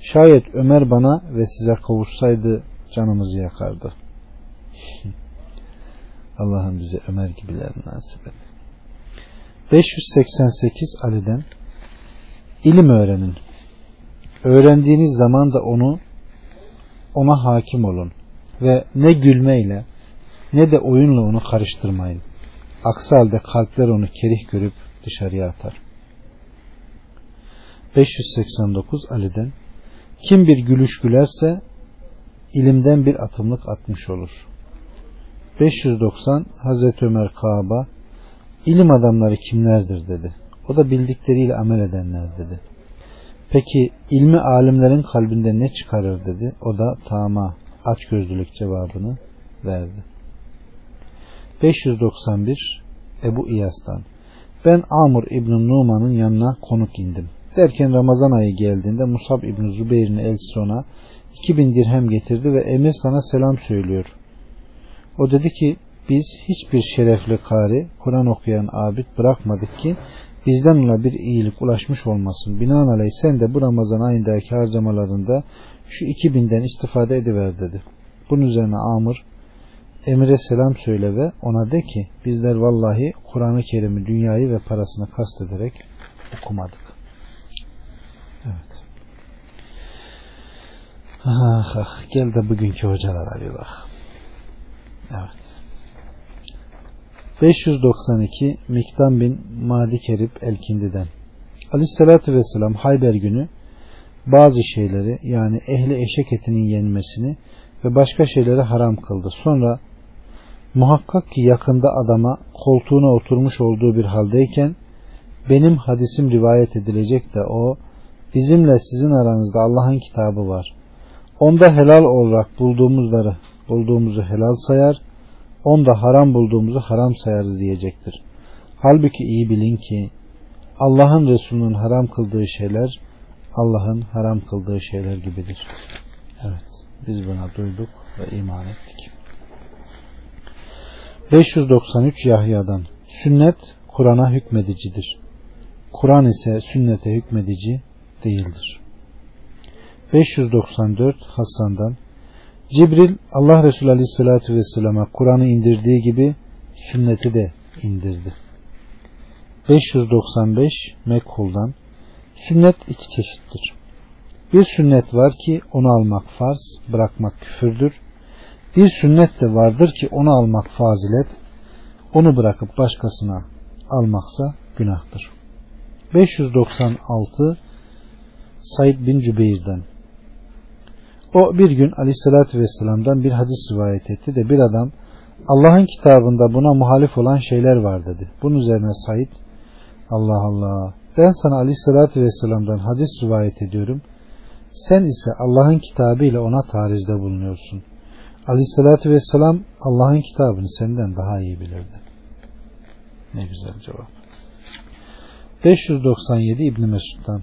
Şayet Ömer bana ve size kavuşsaydı canımızı yakardı. Allah'ım bize Ömer gibiler nasip et. 588 Ali'den İlim öğrenin. Öğrendiğiniz zaman da onu ona hakim olun ve ne gülmeyle ne de oyunla onu karıştırmayın. Aksi halde kalpler onu kerih görüp dışarıya atar. 589 Ali'den Kim bir gülüş gülerse ilimden bir atımlık atmış olur. 590 Hazreti Ömer Kaaba ilim adamları kimlerdir dedi. O da bildikleriyle amel edenler dedi. Peki ilmi alimlerin kalbinde ne çıkarır dedi. O da tama, açgözlülük cevabını verdi. 591 Ebu İyas'tan Ben Amr İbn Numan'ın yanına konuk indim. Derken Ramazan ayı geldiğinde Musab İbn Zübeyir'in elçisi ona 2000 dirhem getirdi ve emir sana selam söylüyor. O dedi ki biz hiçbir şerefli kari Kur'an okuyan abid bırakmadık ki bizden ona bir iyilik ulaşmış olmasın. Binaenaleyh sen de bu Ramazan ayındaki harcamalarında şu 2000'den istifade ediver dedi. Bunun üzerine Amr Emir'e selam söyle ve ona de ki bizler vallahi Kur'an-ı Kerim'i dünyayı ve parasını kastederek okumadık. Evet. Ah, ah, gel de bugünkü hocalara bir bak. Evet. 592 Miktan bin Madi Kerib Elkindi'den Aleyhisselatü Vesselam Hayber günü bazı şeyleri yani ehli eşek etinin yenmesini ve başka şeyleri haram kıldı. Sonra muhakkak ki yakında adama koltuğuna oturmuş olduğu bir haldeyken benim hadisim rivayet edilecek de o bizimle sizin aranızda Allah'ın kitabı var. Onda helal olarak bulduğumuzları bulduğumuzu helal sayar onda haram bulduğumuzu haram sayarız diyecektir. Halbuki iyi bilin ki Allah'ın Resulü'nün haram kıldığı şeyler Allah'ın haram kıldığı şeyler gibidir. Evet biz buna duyduk ve iman ettik. 593 Yahya'dan Sünnet Kur'an'a hükmedicidir. Kur'an ise sünnete hükmedici değildir. 594 Hasan'dan Cibril Allah Resulü Aleyhisselatü Vesselam'a Kur'an'ı indirdiği gibi sünneti de indirdi. 595 Mekhul'dan Sünnet iki çeşittir. Bir sünnet var ki onu almak farz, bırakmak küfürdür. Bir sünnet de vardır ki onu almak fazilet, onu bırakıp başkasına almaksa günahtır. 596 Said bin Cübeyr'den o bir gün aleyhissalatü vesselam'dan bir hadis rivayet etti de bir adam Allah'ın kitabında buna muhalif olan şeyler var dedi. Bunun üzerine Said Allah Allah ben sana aleyhissalatü vesselam'dan hadis rivayet ediyorum. Sen ise Allah'ın kitabı ile ona tarizde bulunuyorsun. Aleyhissalatü vesselam Allah'ın kitabını senden daha iyi bilirdi. Ne güzel cevap. 597 İbni Mesud'dan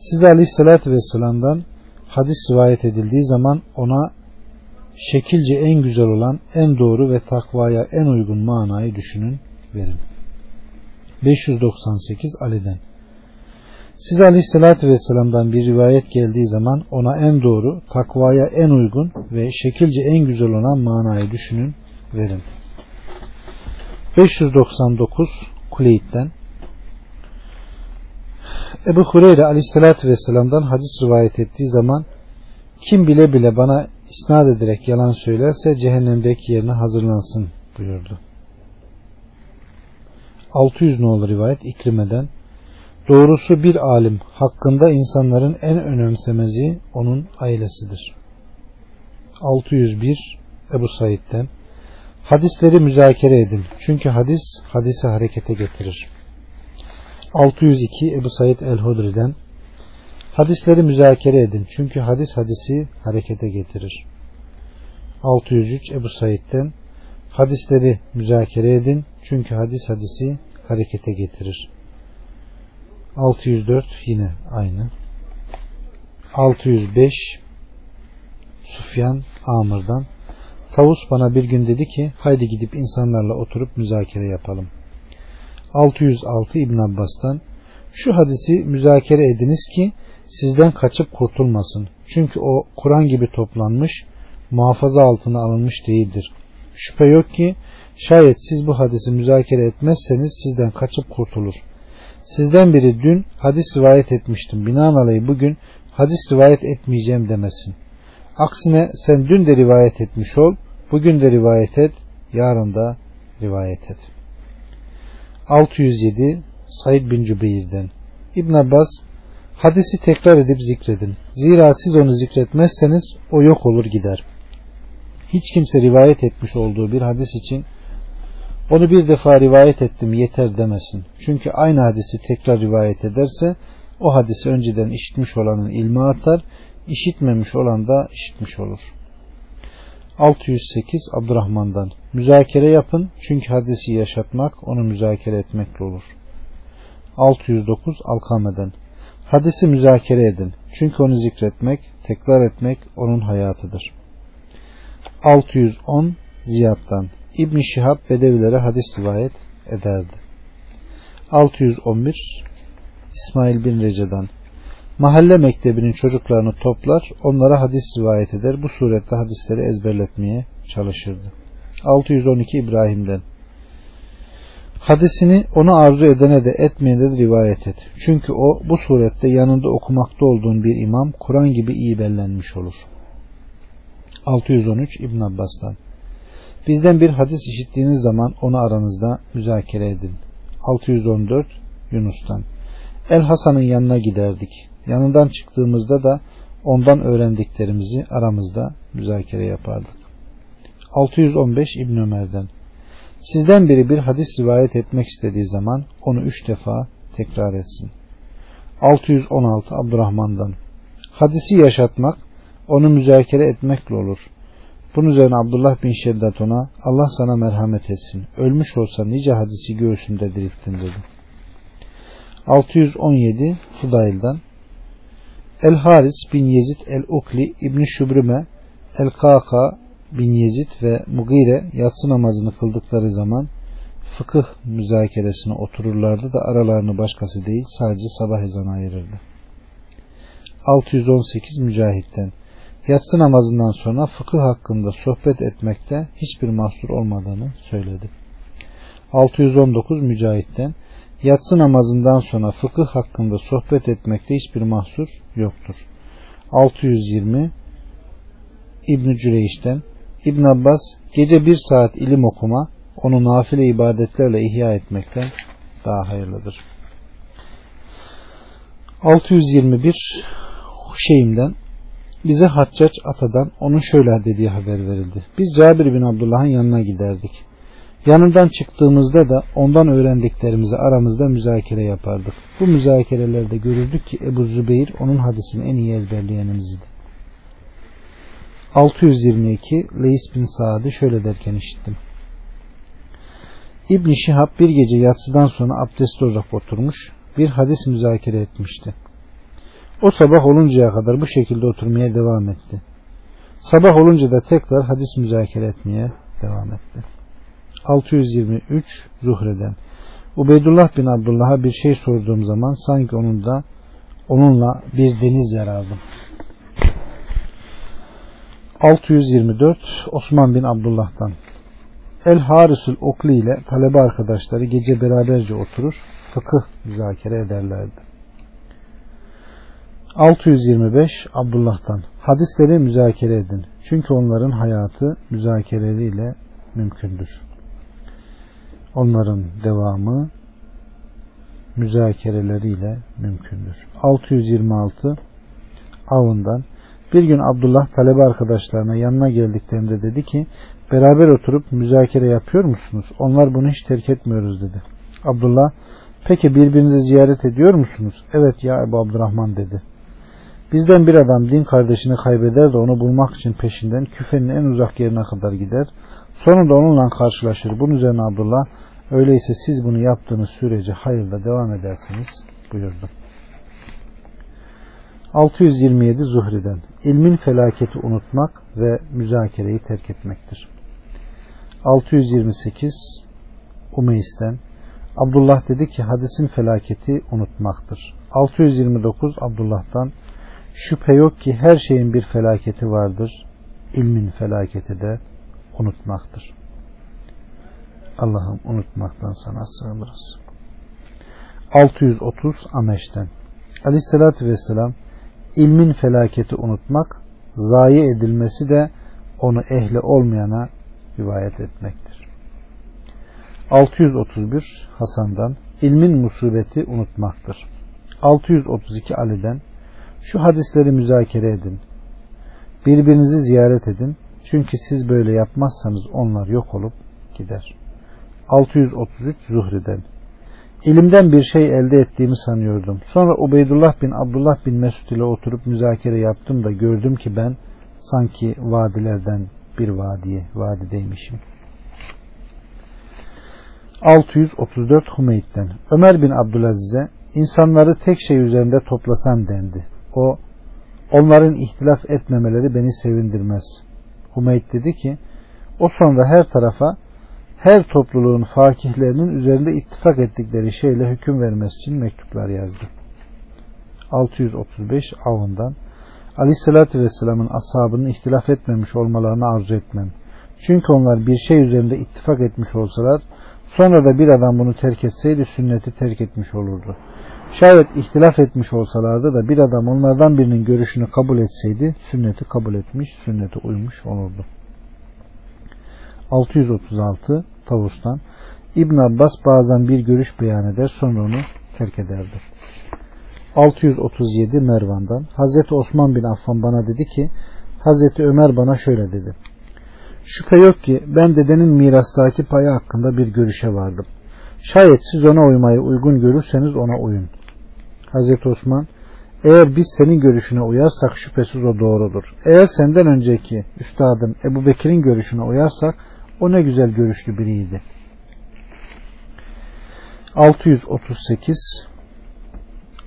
Size aleyhissalatü vesselam'dan hadis rivayet edildiği zaman ona şekilce en güzel olan, en doğru ve takvaya en uygun manayı düşünün, verin. 598 Ali'den Size aleyhissalatü vesselam'dan bir rivayet geldiği zaman ona en doğru, takvaya en uygun ve şekilce en güzel olan manayı düşünün, verin. 599 Kuleyb'den Ebu Hureyre aleyhissalatü vesselam'dan hadis rivayet ettiği zaman kim bile bile bana isnat ederek yalan söylerse cehennemdeki yerine hazırlansın buyurdu. 600 nolu rivayet İkrime'den Doğrusu bir alim hakkında insanların en önemsemezi onun ailesidir. 601 Ebu Said'den Hadisleri müzakere edin. Çünkü hadis hadisi harekete getirir. 602 Ebu Said el-Hudri'den Hadisleri müzakere edin. Çünkü hadis hadisi harekete getirir. 603 Ebu Said'den Hadisleri müzakere edin. Çünkü hadis hadisi harekete getirir. 604 yine aynı. 605 Sufyan Amr'dan Tavus bana bir gün dedi ki haydi gidip insanlarla oturup müzakere yapalım. 606 İbn Abbas'tan şu hadisi müzakere ediniz ki sizden kaçıp kurtulmasın. Çünkü o Kur'an gibi toplanmış, muhafaza altına alınmış değildir. Şüphe yok ki şayet siz bu hadisi müzakere etmezseniz sizden kaçıp kurtulur. Sizden biri dün hadis rivayet etmiştim. Binaenaleyh bugün hadis rivayet etmeyeceğim demesin. Aksine sen dün de rivayet etmiş ol, bugün de rivayet et, yarın da rivayet et. 607 Said bin Cübeyr'den İbn Abbas hadisi tekrar edip zikredin. Zira siz onu zikretmezseniz o yok olur gider. Hiç kimse rivayet etmiş olduğu bir hadis için onu bir defa rivayet ettim yeter demesin. Çünkü aynı hadisi tekrar rivayet ederse o hadisi önceden işitmiş olanın ilmi artar, işitmemiş olan da işitmiş olur. 608 Abdurrahman'dan Müzakere yapın çünkü hadisi yaşatmak onu müzakere etmekle olur. 609 Alkame'den Hadisi müzakere edin çünkü onu zikretmek, tekrar etmek onun hayatıdır. 610 Ziyad'dan İbn Şihab Bedevilere hadis rivayet ederdi. 611 İsmail bin Rece'den Mahalle mektebinin çocuklarını toplar, onlara hadis rivayet eder. Bu surette hadisleri ezberletmeye çalışırdı. 612 İbrahim'den Hadisini onu arzu edene de etmeyene de rivayet et. Çünkü o bu surette yanında okumakta olduğun bir imam Kur'an gibi iyi bellenmiş olur. 613 İbn Abbas'tan Bizden bir hadis işittiğiniz zaman onu aranızda müzakere edin. 614 Yunus'tan El Hasan'ın yanına giderdik. Yanından çıktığımızda da ondan öğrendiklerimizi aramızda müzakere yapardık. 615 İbn Ömer'den Sizden biri bir hadis rivayet etmek istediği zaman onu üç defa tekrar etsin. 616 Abdurrahman'dan Hadisi yaşatmak, onu müzakere etmekle olur. Bunun üzerine Abdullah bin Şeddat ona Allah sana merhamet etsin. Ölmüş olsa nice hadisi göğsünde dirilttin dedi. 617 Fudail'dan El Haris bin Yezid el Ukli İbn Şübrüme El Kaka bin Yezid ve Mugire yatsı namazını kıldıkları zaman fıkıh müzakeresine otururlardı da aralarını başkası değil sadece sabah ezanı ayırırdı. 618 Mücahit'ten yatsı namazından sonra fıkıh hakkında sohbet etmekte hiçbir mahsur olmadığını söyledi. 619 Mücahit'ten yatsı namazından sonra fıkıh hakkında sohbet etmekte hiçbir mahsur yoktur. 620 İbn Cüreyş'ten İbn Abbas gece bir saat ilim okuma onu nafile ibadetlerle ihya etmekten daha hayırlıdır. 621 Huşeym'den bize Haccac Ata'dan onun şöyle dediği haber verildi. Biz Cabir bin Abdullah'ın yanına giderdik. Yanından çıktığımızda da ondan öğrendiklerimizi aramızda müzakere yapardık. Bu müzakerelerde görürdük ki Ebu Zübeyir onun hadisini en iyi ezberleyenimizdi. 622 Leys bin Saad'ı şöyle derken işittim. İbn Şihab bir gece yatsıdan sonra abdest olarak oturmuş bir hadis müzakere etmişti. O sabah oluncaya kadar bu şekilde oturmaya devam etti. Sabah olunca da tekrar hadis müzakere etmeye devam etti. 623 Zuhre'den Ubeydullah bin Abdullah'a bir şey sorduğum zaman sanki onun da onunla bir deniz yarardım. 624 Osman bin Abdullah'tan El Harisül Okli ile talebe arkadaşları gece beraberce oturur, fıkıh müzakere ederlerdi. 625 Abdullah'tan Hadisleri müzakere edin. Çünkü onların hayatı müzakereleriyle mümkündür. Onların devamı müzakereleriyle mümkündür. 626 Avından bir gün Abdullah talebe arkadaşlarına yanına geldiklerinde dedi ki beraber oturup müzakere yapıyor musunuz? Onlar bunu hiç terk etmiyoruz dedi. Abdullah peki birbirinizi ziyaret ediyor musunuz? Evet ya Ebu Abdurrahman dedi. Bizden bir adam din kardeşini kaybeder de onu bulmak için peşinden küfenin en uzak yerine kadar gider. Sonunda onunla karşılaşır. Bunun üzerine Abdullah öyleyse siz bunu yaptığınız sürece hayırda devam edersiniz buyurdu. 627 Zuhri'den ilmin felaketi unutmak ve müzakereyi terk etmektir. 628 Umeys'ten Abdullah dedi ki hadisin felaketi unutmaktır. 629 Abdullah'tan şüphe yok ki her şeyin bir felaketi vardır. İlmin felaketi de unutmaktır. Allah'ım unutmaktan sana sığınırız. 630 Ameş'ten Aleyhisselatü Vesselam ilmin felaketi unutmak, zayi edilmesi de onu ehli olmayana rivayet etmektir. 631 Hasan'dan ilmin musibeti unutmaktır. 632 Ali'den şu hadisleri müzakere edin. Birbirinizi ziyaret edin. Çünkü siz böyle yapmazsanız onlar yok olup gider. 633 Zuhri'den İlimden bir şey elde ettiğimi sanıyordum. Sonra Ubeydullah bin Abdullah bin Mesud ile oturup müzakere yaptım da gördüm ki ben sanki vadilerden bir vadiye, vadideymişim. 634 Hümeyd'den Ömer bin Abdülaziz'e insanları tek şey üzerinde toplasan dendi. O onların ihtilaf etmemeleri beni sevindirmez. Hümeyd dedi ki o sonra her tarafa her topluluğun fakihlerinin üzerinde ittifak ettikleri şeyle hüküm vermesi için mektuplar yazdı. 635 avından Aleyhisselatü Vesselam'ın ashabının ihtilaf etmemiş olmalarını arzu etmem. Çünkü onlar bir şey üzerinde ittifak etmiş olsalar sonra da bir adam bunu terk etseydi sünneti terk etmiş olurdu. Şayet ihtilaf etmiş olsalardı da bir adam onlardan birinin görüşünü kabul etseydi sünneti kabul etmiş, sünnete uymuş olurdu. 636 Tavus'tan İbn Abbas bazen bir görüş beyan eder sonra onu terk ederdi. 637 Mervan'dan Hazreti Osman bin Affan bana dedi ki Hazreti Ömer bana şöyle dedi. Şüphe yok ki ben dedenin mirastaki payı hakkında bir görüşe vardım. Şayet siz ona uymayı uygun görürseniz ona uyun. Hazreti Osman eğer biz senin görüşüne uyarsak şüphesiz o doğrudur. Eğer senden önceki üstadın Ebu Bekir'in görüşüne uyarsak o ne güzel görüşlü biriydi. 638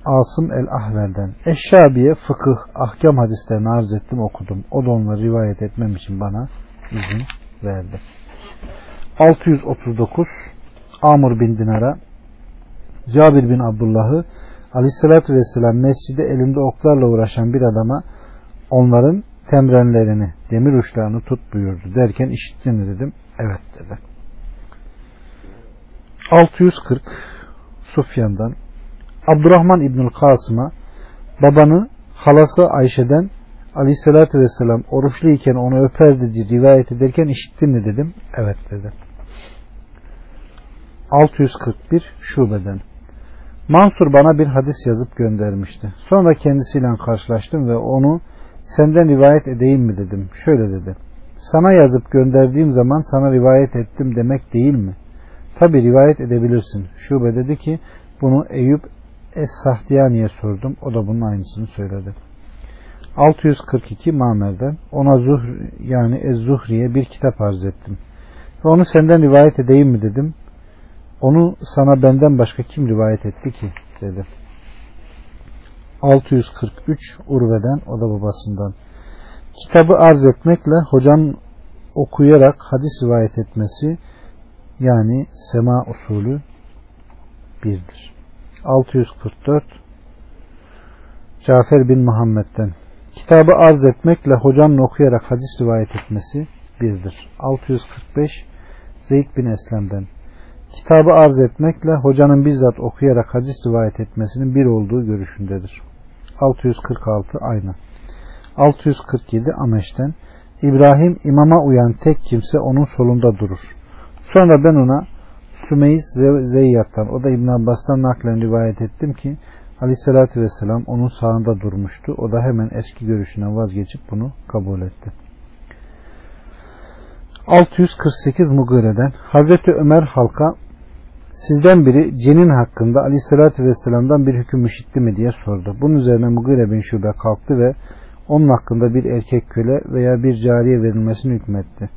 Asım el-Ahvel'den Eşşabi'ye fıkıh, ahkam hadislerini arz ettim okudum. O da onları rivayet etmem için bana izin verdi. 639 Amr bin Dinar'a Cabir bin Abdullah'ı Aleyhisselatü Vesselam mescide elinde oklarla uğraşan bir adama onların temrenlerini, demir uçlarını tut buyurdu. Derken işittin mi dedim. Evet dedi. 640 Sufyan'dan Abdurrahman İbnül Kasım'a babanı halası Ayşe'den Aleyhisselatü Vesselam oruçluyken onu öperdi diye rivayet ederken işittin mi dedim. Evet dedi. 641 Şube'den Mansur bana bir hadis yazıp göndermişti. Sonra kendisiyle karşılaştım ve onu senden rivayet edeyim mi dedim. Şöyle dedi. Sana yazıp gönderdiğim zaman sana rivayet ettim demek değil mi? Tabi rivayet edebilirsin. Şube dedi ki bunu Eyüp Es-Sahdiyani'ye sordum. O da bunun aynısını söyledi. 642 Mamer'den ona Zuhr yani Ez-Zuhri'ye bir kitap arz ettim. Ve onu senden rivayet edeyim mi dedim. Onu sana benden başka kim rivayet etti ki dedi. 643 Urve'den o da babasından. kitabı arz etmekle hocanın okuyarak hadis rivayet etmesi yani sema usulü birdir. 644 Cafer bin Muhammed'den kitabı arz etmekle hocanın okuyarak hadis rivayet etmesi birdir. 645 Zeyd bin Eslem'den kitabı arz etmekle hocanın bizzat okuyarak hadis rivayet etmesinin bir olduğu görüşündedir. 646 aynı. 647 Ameş'ten İbrahim imama uyan tek kimse onun solunda durur. Sonra ben ona Sümeyz Zeyyat'tan o da İbn Abbas'tan naklen rivayet ettim ki Aleyhisselatü Vesselam onun sağında durmuştu. O da hemen eski görüşüne vazgeçip bunu kabul etti. 648 Mugire'den Hazreti Ömer halka sizden biri cenin hakkında Aleyhisselatü Vesselam'dan bir hüküm işitti mi diye sordu. Bunun üzerine Mugire bin Şube kalktı ve onun hakkında bir erkek köle veya bir cariye verilmesini hükmetti.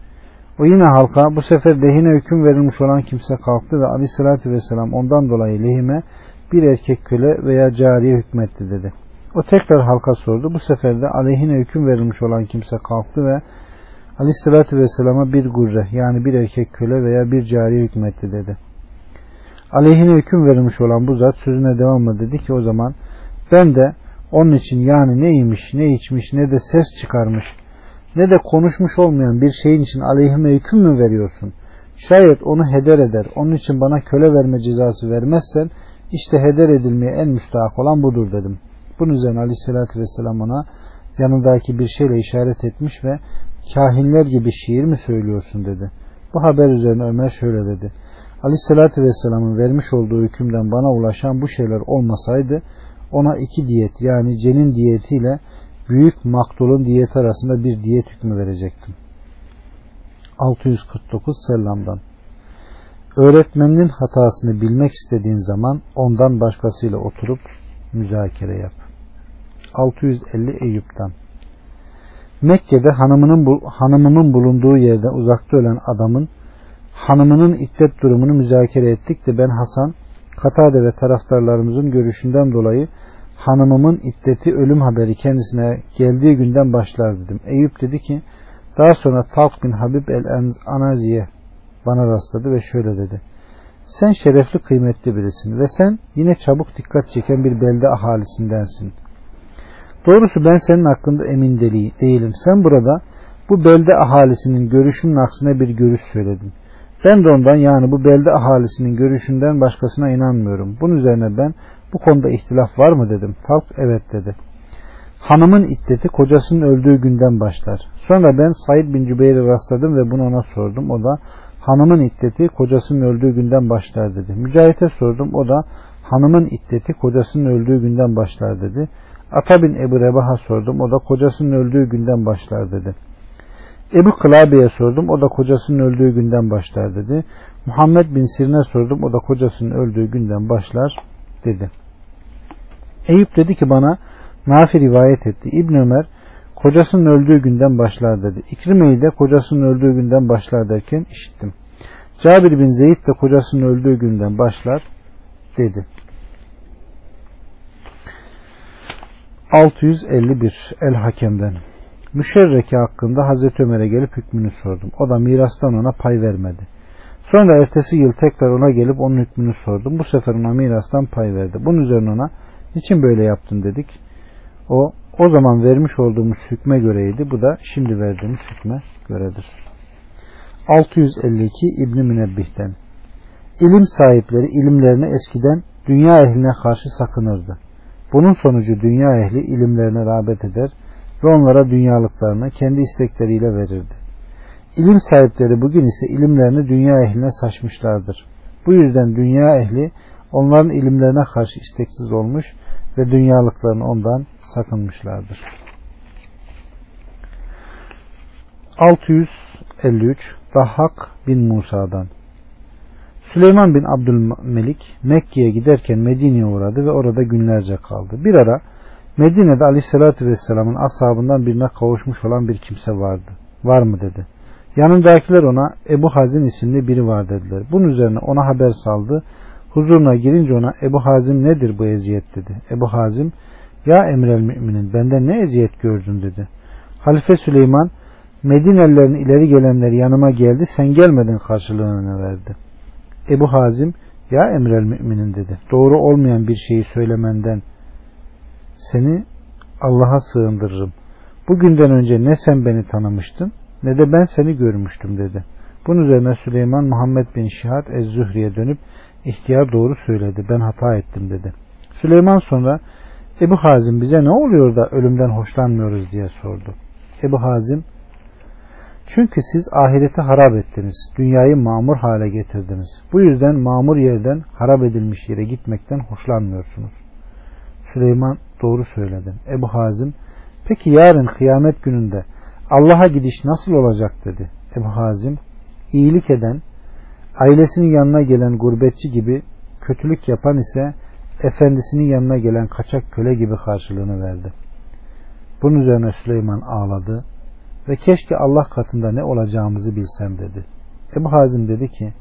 O yine halka bu sefer lehine hüküm verilmiş olan kimse kalktı ve aleyhissalatü vesselam ondan dolayı lehime bir erkek köle veya cariye hükmetti dedi. O tekrar halka sordu. Bu sefer de aleyhine hüküm verilmiş olan kimse kalktı ve aleyhissalatü vesselama bir gurre yani bir erkek köle veya bir cariye hükmetti dedi. Aleyhine hüküm verilmiş olan bu zat sözüne devamla dedi ki o zaman ben de onun için yani ne yemiş, ne içmiş, ne de ses çıkarmış, ne de konuşmuş olmayan bir şeyin için aleyhime hüküm mü veriyorsun? Şayet onu heder eder, onun için bana köle verme cezası vermezsen, işte heder edilmeye en müstahak olan budur dedim. Bunun üzerine aleyhissalatü vesselam ona yanındaki bir şeyle işaret etmiş ve kahinler gibi şiir mi söylüyorsun dedi. Bu haber üzerine Ömer şöyle dedi. Aleyhissalatü vesselamın vermiş olduğu hükümden bana ulaşan bu şeyler olmasaydı ona iki diyet yani cenin diyetiyle büyük maktulun diyeti arasında bir diyet hükmü verecektim. 649 Sellam'dan Öğretmeninin hatasını bilmek istediğin zaman ondan başkasıyla oturup müzakere yap. 650 Eyüp'ten Mekke'de hanımının, hanımının bulunduğu yerde uzakta ölen adamın hanımının iddet durumunu müzakere ettik de ben Hasan Katade ve taraftarlarımızın görüşünden dolayı hanımımın iddeti ölüm haberi kendisine geldiği günden başlar dedim. Eyüp dedi ki daha sonra Talk bin Habib el-Anaziye bana rastladı ve şöyle dedi. Sen şerefli kıymetli birisin ve sen yine çabuk dikkat çeken bir belde ahalisindensin. Doğrusu ben senin hakkında emin değilim. Sen burada bu belde ahalisinin görüşünün aksine bir görüş söyledin. Ben de ondan yani bu belde ahalisinin görüşünden başkasına inanmıyorum. Bunun üzerine ben bu konuda ihtilaf var mı dedim. Talk evet dedi. Hanımın iddeti kocasının öldüğü günden başlar. Sonra ben Said bin Cübeyr'e rastladım ve bunu ona sordum. O da hanımın iddeti kocasının öldüğü günden başlar dedi. Mücahit'e sordum. O da hanımın iddeti kocasının öldüğü günden başlar dedi. Ata bin Ebu Rebah'a sordum. O da kocasının öldüğü günden başlar dedi. Ebu Kılabe'ye sordum. O da kocasının öldüğü günden başlar dedi. Muhammed bin Sirne sordum. O da kocasının öldüğü günden başlar dedi. Eyüp dedi ki bana Nafi rivayet etti. İbn Ömer kocasının öldüğü günden başlar dedi. İkrime'yi de kocasının öldüğü günden başlar derken işittim. Cabir bin Zeyd de kocasının öldüğü günden başlar dedi. 651 El Hakem'den Müşerreke hakkında Hazreti Ömer'e gelip hükmünü sordum. O da mirastan ona pay vermedi. Sonra ertesi yıl tekrar ona gelip onun hükmünü sordum. Bu sefer ona mirastan pay verdi. Bunun üzerine ona niçin böyle yaptın dedik. O o zaman vermiş olduğumuz hükme göreydi. Bu da şimdi verdiğimiz hükme göredir. 652 İbn Münebbih'ten İlim sahipleri ilimlerine eskiden dünya ehline karşı sakınırdı. Bunun sonucu dünya ehli ilimlerine rağbet eder ve onlara dünyalıklarını kendi istekleriyle verirdi. İlim sahipleri bugün ise ilimlerini dünya ehline saçmışlardır. Bu yüzden dünya ehli onların ilimlerine karşı isteksiz olmuş ve dünyalıklarını ondan sakınmışlardır. 653 Dahhak bin Musa'dan Süleyman bin Abdülmelik Mekke'ye giderken Medine'ye uğradı ve orada günlerce kaldı. Bir ara Medine'de Aleyhisselatü Vesselam'ın ashabından birine kavuşmuş olan bir kimse vardı. Var mı dedi. Yanındakiler ona Ebu Hazin isimli biri var dediler. Bunun üzerine ona haber saldı. Huzuruna girince ona Ebu Hazim nedir bu eziyet dedi. Ebu Hazim ya emrel müminin benden ne eziyet gördün dedi. Halife Süleyman Medinelilerin ileri gelenleri yanıma geldi sen gelmedin karşılığını verdi. Ebu Hazim ya emrel müminin dedi. Doğru olmayan bir şeyi söylemenden seni Allah'a sığındırırım. Bugünden önce ne sen beni tanımıştın ne de ben seni görmüştüm dedi. Bunun üzerine Süleyman Muhammed bin Şihat Ez-Zühri'ye dönüp ihtiyar doğru söyledi ben hata ettim dedi. Süleyman sonra Ebu Hazim bize ne oluyor da ölümden hoşlanmıyoruz diye sordu. Ebu Hazim çünkü siz ahireti harap ettiniz. Dünyayı mamur hale getirdiniz. Bu yüzden mamur yerden harap edilmiş yere gitmekten hoşlanmıyorsunuz. Süleyman doğru söyledin. Ebu Hazim peki yarın kıyamet gününde Allah'a gidiş nasıl olacak dedi. Ebu Hazim iyilik eden ailesinin yanına gelen gurbetçi gibi kötülük yapan ise efendisinin yanına gelen kaçak köle gibi karşılığını verdi. Bunun üzerine Süleyman ağladı ve keşke Allah katında ne olacağımızı bilsem dedi. Ebu Hazim dedi ki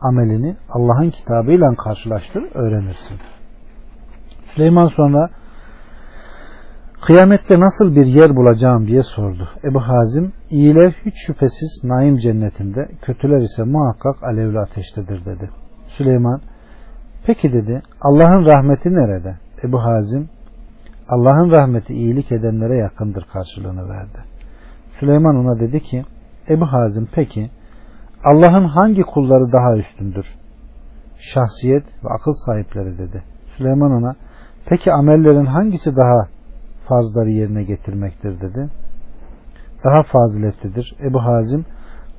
amelini Allah'ın kitabıyla karşılaştır öğrenirsin. Süleyman sonra kıyamette nasıl bir yer bulacağım diye sordu. Ebu Hazim iyiler hiç şüphesiz naim cennetinde kötüler ise muhakkak alevli ateştedir dedi. Süleyman peki dedi Allah'ın rahmeti nerede? Ebu Hazim Allah'ın rahmeti iyilik edenlere yakındır karşılığını verdi. Süleyman ona dedi ki Ebu Hazim peki Allah'ın hangi kulları daha üstündür? Şahsiyet ve akıl sahipleri dedi. Süleyman ona peki amellerin hangisi daha farzları yerine getirmektir dedi. Daha faziletlidir. Ebu Hazim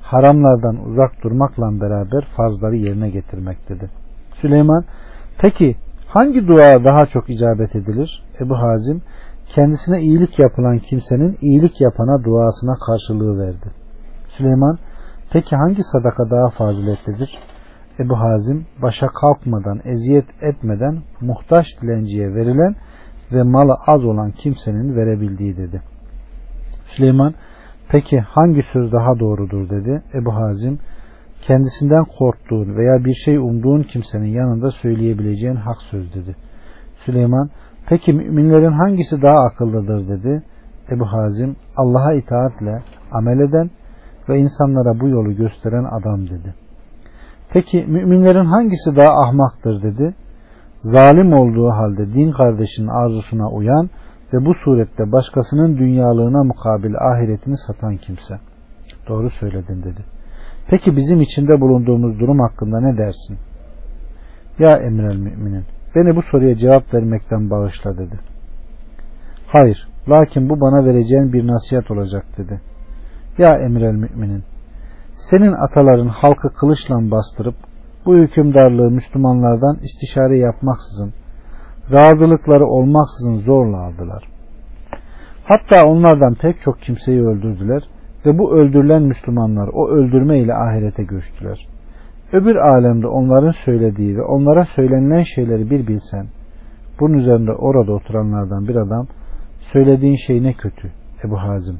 haramlardan uzak durmakla beraber farzları yerine getirmek dedi. Süleyman peki hangi dua daha çok icabet edilir? Ebu Hazim kendisine iyilik yapılan kimsenin iyilik yapana duasına karşılığı verdi. Süleyman peki hangi sadaka daha faziletlidir? Ebu Hazim başa kalkmadan, eziyet etmeden muhtaç dilenciye verilen ve malı az olan kimsenin verebildiği dedi. Süleyman peki hangi söz daha doğrudur dedi. Ebu Hazim kendisinden korktuğun veya bir şey umduğun kimsenin yanında söyleyebileceğin hak söz dedi. Süleyman peki müminlerin hangisi daha akıllıdır dedi. Ebu Hazim Allah'a itaatle amel eden ve insanlara bu yolu gösteren adam dedi. Peki müminlerin hangisi daha ahmaktır dedi. Zalim olduğu halde din kardeşinin arzusuna uyan ve bu surette başkasının dünyalığına mukabil ahiretini satan kimse. Doğru söyledin dedi. Peki bizim içinde bulunduğumuz durum hakkında ne dersin? Ya emrel müminin beni bu soruya cevap vermekten bağışla dedi. Hayır lakin bu bana vereceğin bir nasihat olacak dedi. Ya emrel müminin senin ataların halkı kılıçla bastırıp bu hükümdarlığı Müslümanlardan istişare yapmaksızın razılıkları olmaksızın zorla aldılar. Hatta onlardan pek çok kimseyi öldürdüler ve bu öldürülen Müslümanlar o öldürme ile ahirete göçtüler. Öbür alemde onların söylediği ve onlara söylenilen şeyleri bir bilsen, bunun üzerinde orada oturanlardan bir adam, söylediğin şey ne kötü Ebu Hazim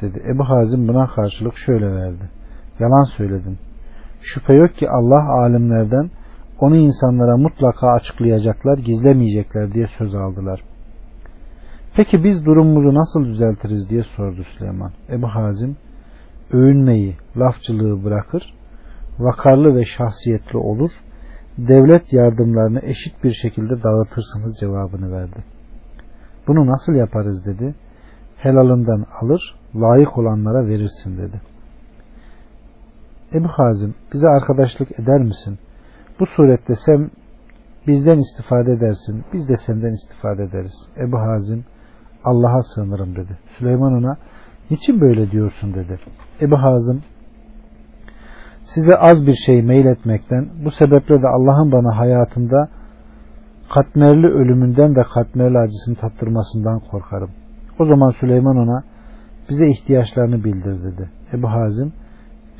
dedi. Ebu Hazim buna karşılık şöyle verdi. Yalan söyledin. Şüphe yok ki Allah alimlerden onu insanlara mutlaka açıklayacaklar, gizlemeyecekler diye söz aldılar. Peki biz durumumuzu nasıl düzeltiriz diye sordu Süleyman. Ebu Hazim, övünmeyi, lafçılığı bırakır, vakarlı ve şahsiyetli olur, devlet yardımlarını eşit bir şekilde dağıtırsınız cevabını verdi. Bunu nasıl yaparız dedi. Helalından alır, layık olanlara verirsin dedi. Ebu Hazim bize arkadaşlık eder misin? Bu surette sen bizden istifade edersin. Biz de senden istifade ederiz. Ebu Hazim Allah'a sığınırım dedi. Süleyman ona niçin böyle diyorsun dedi. Ebu Hazım size az bir şey meyletmekten bu sebeple de Allah'ın bana hayatında katmerli ölümünden de katmerli acısını tattırmasından korkarım. O zaman Süleyman ona bize ihtiyaçlarını bildir dedi. Ebu Hazim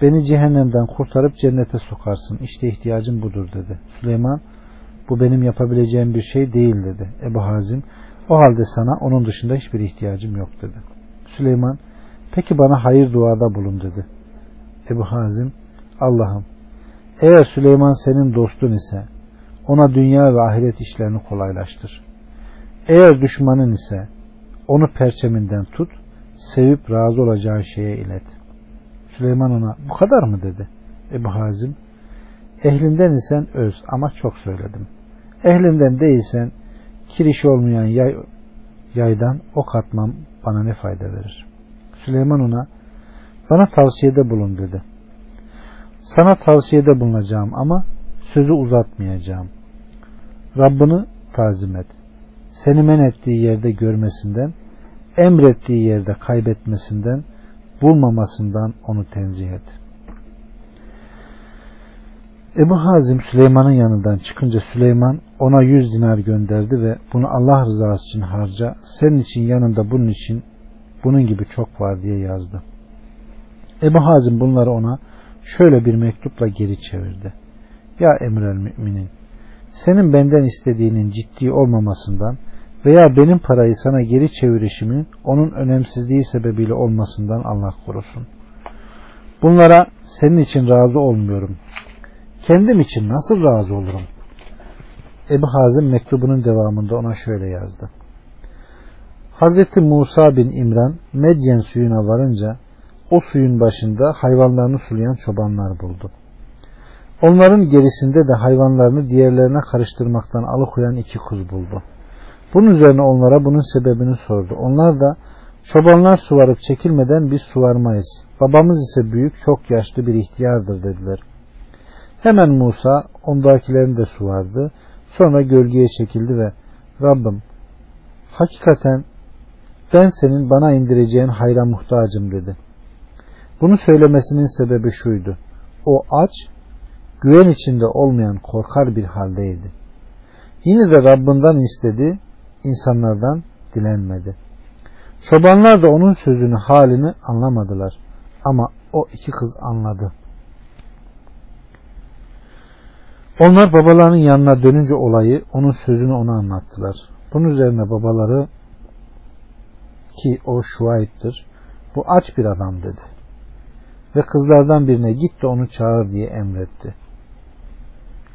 beni cehennemden kurtarıp cennete sokarsın. İşte ihtiyacım budur dedi. Süleyman bu benim yapabileceğim bir şey değil dedi. Ebu Hazim o halde sana onun dışında hiçbir ihtiyacım yok dedi. Süleyman peki bana hayır duada bulun dedi. Ebu Hazim Allah'ım eğer Süleyman senin dostun ise ona dünya ve ahiret işlerini kolaylaştır. Eğer düşmanın ise Onu perçeminden tut, sevip razı olacağı şeye ilet. Süleyman ona bu kadar mı dedi. Ebu Hazim, ehlinden isen öz ama çok söyledim. Ehlinden değilsen kirişi olmayan yay, yaydan ok atmam bana ne fayda verir. Süleyman ona bana tavsiyede bulun dedi. Sana tavsiyede bulunacağım ama sözü uzatmayacağım. Rabbini tazim et. Seni men ettiği yerde görmesinden, emrettiği yerde kaybetmesinden, bulmamasından onu tenzih et. Ebu Hazim Süleyman'ın yanından çıkınca Süleyman ona yüz dinar gönderdi ve bunu Allah rızası için harca, senin için yanında bunun için bunun gibi çok var diye yazdı. Ebu Hazim bunları ona şöyle bir mektupla geri çevirdi. Ya emrel müminin senin benden istediğinin ciddi olmamasından veya benim parayı sana geri çevirişimin onun önemsizliği sebebiyle olmasından Allah korusun. Bunlara senin için razı olmuyorum. Kendim için nasıl razı olurum? Ebu Hazim mektubunun devamında ona şöyle yazdı. Hazreti Musa bin İmran Medyen suyuna varınca o suyun başında hayvanlarını sulayan çobanlar buldu. Onların gerisinde de hayvanlarını diğerlerine karıştırmaktan alıkoyan iki kuz buldu. Bunun üzerine onlara bunun sebebini sordu. Onlar da çobanlar suvarıp çekilmeden biz suvarmayız. Babamız ise büyük çok yaşlı bir ihtiyardır dediler. Hemen Musa ondakilerini de suvardı. Sonra gölgeye çekildi ve Rabbim hakikaten ben senin bana indireceğin hayra muhtacım dedi. Bunu söylemesinin sebebi şuydu. O aç, güven içinde olmayan korkar bir haldeydi. Yine de Rabbinden istedi, insanlardan dilenmedi. Çobanlar da onun sözünü, halini anlamadılar. Ama o iki kız anladı. Onlar babalarının yanına dönünce olayı, onun sözünü ona anlattılar. Bunun üzerine babaları ki o Şuayb'dir. Bu aç bir adam dedi. Ve kızlardan birine git de onu çağır diye emretti.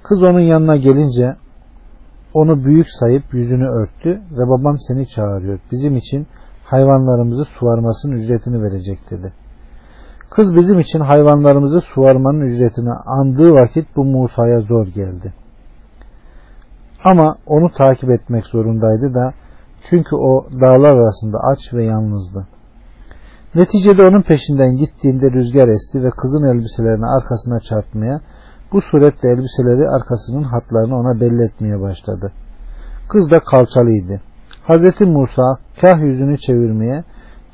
Kız onun yanına gelince onu büyük sayıp yüzünü örttü ve babam seni çağırıyor. Bizim için hayvanlarımızı suvarmasının ücretini verecek dedi. Kız bizim için hayvanlarımızı suvarmanın ücretini andığı vakit bu Musa'ya zor geldi. Ama onu takip etmek zorundaydı da çünkü o dağlar arasında aç ve yalnızdı. Neticede onun peşinden gittiğinde rüzgar esti ve kızın elbiselerini arkasına çarpmaya, bu suretle elbiseleri arkasının hatlarını ona belli etmeye başladı. Kız da kalçalıydı. Hz. Musa kah yüzünü çevirmeye,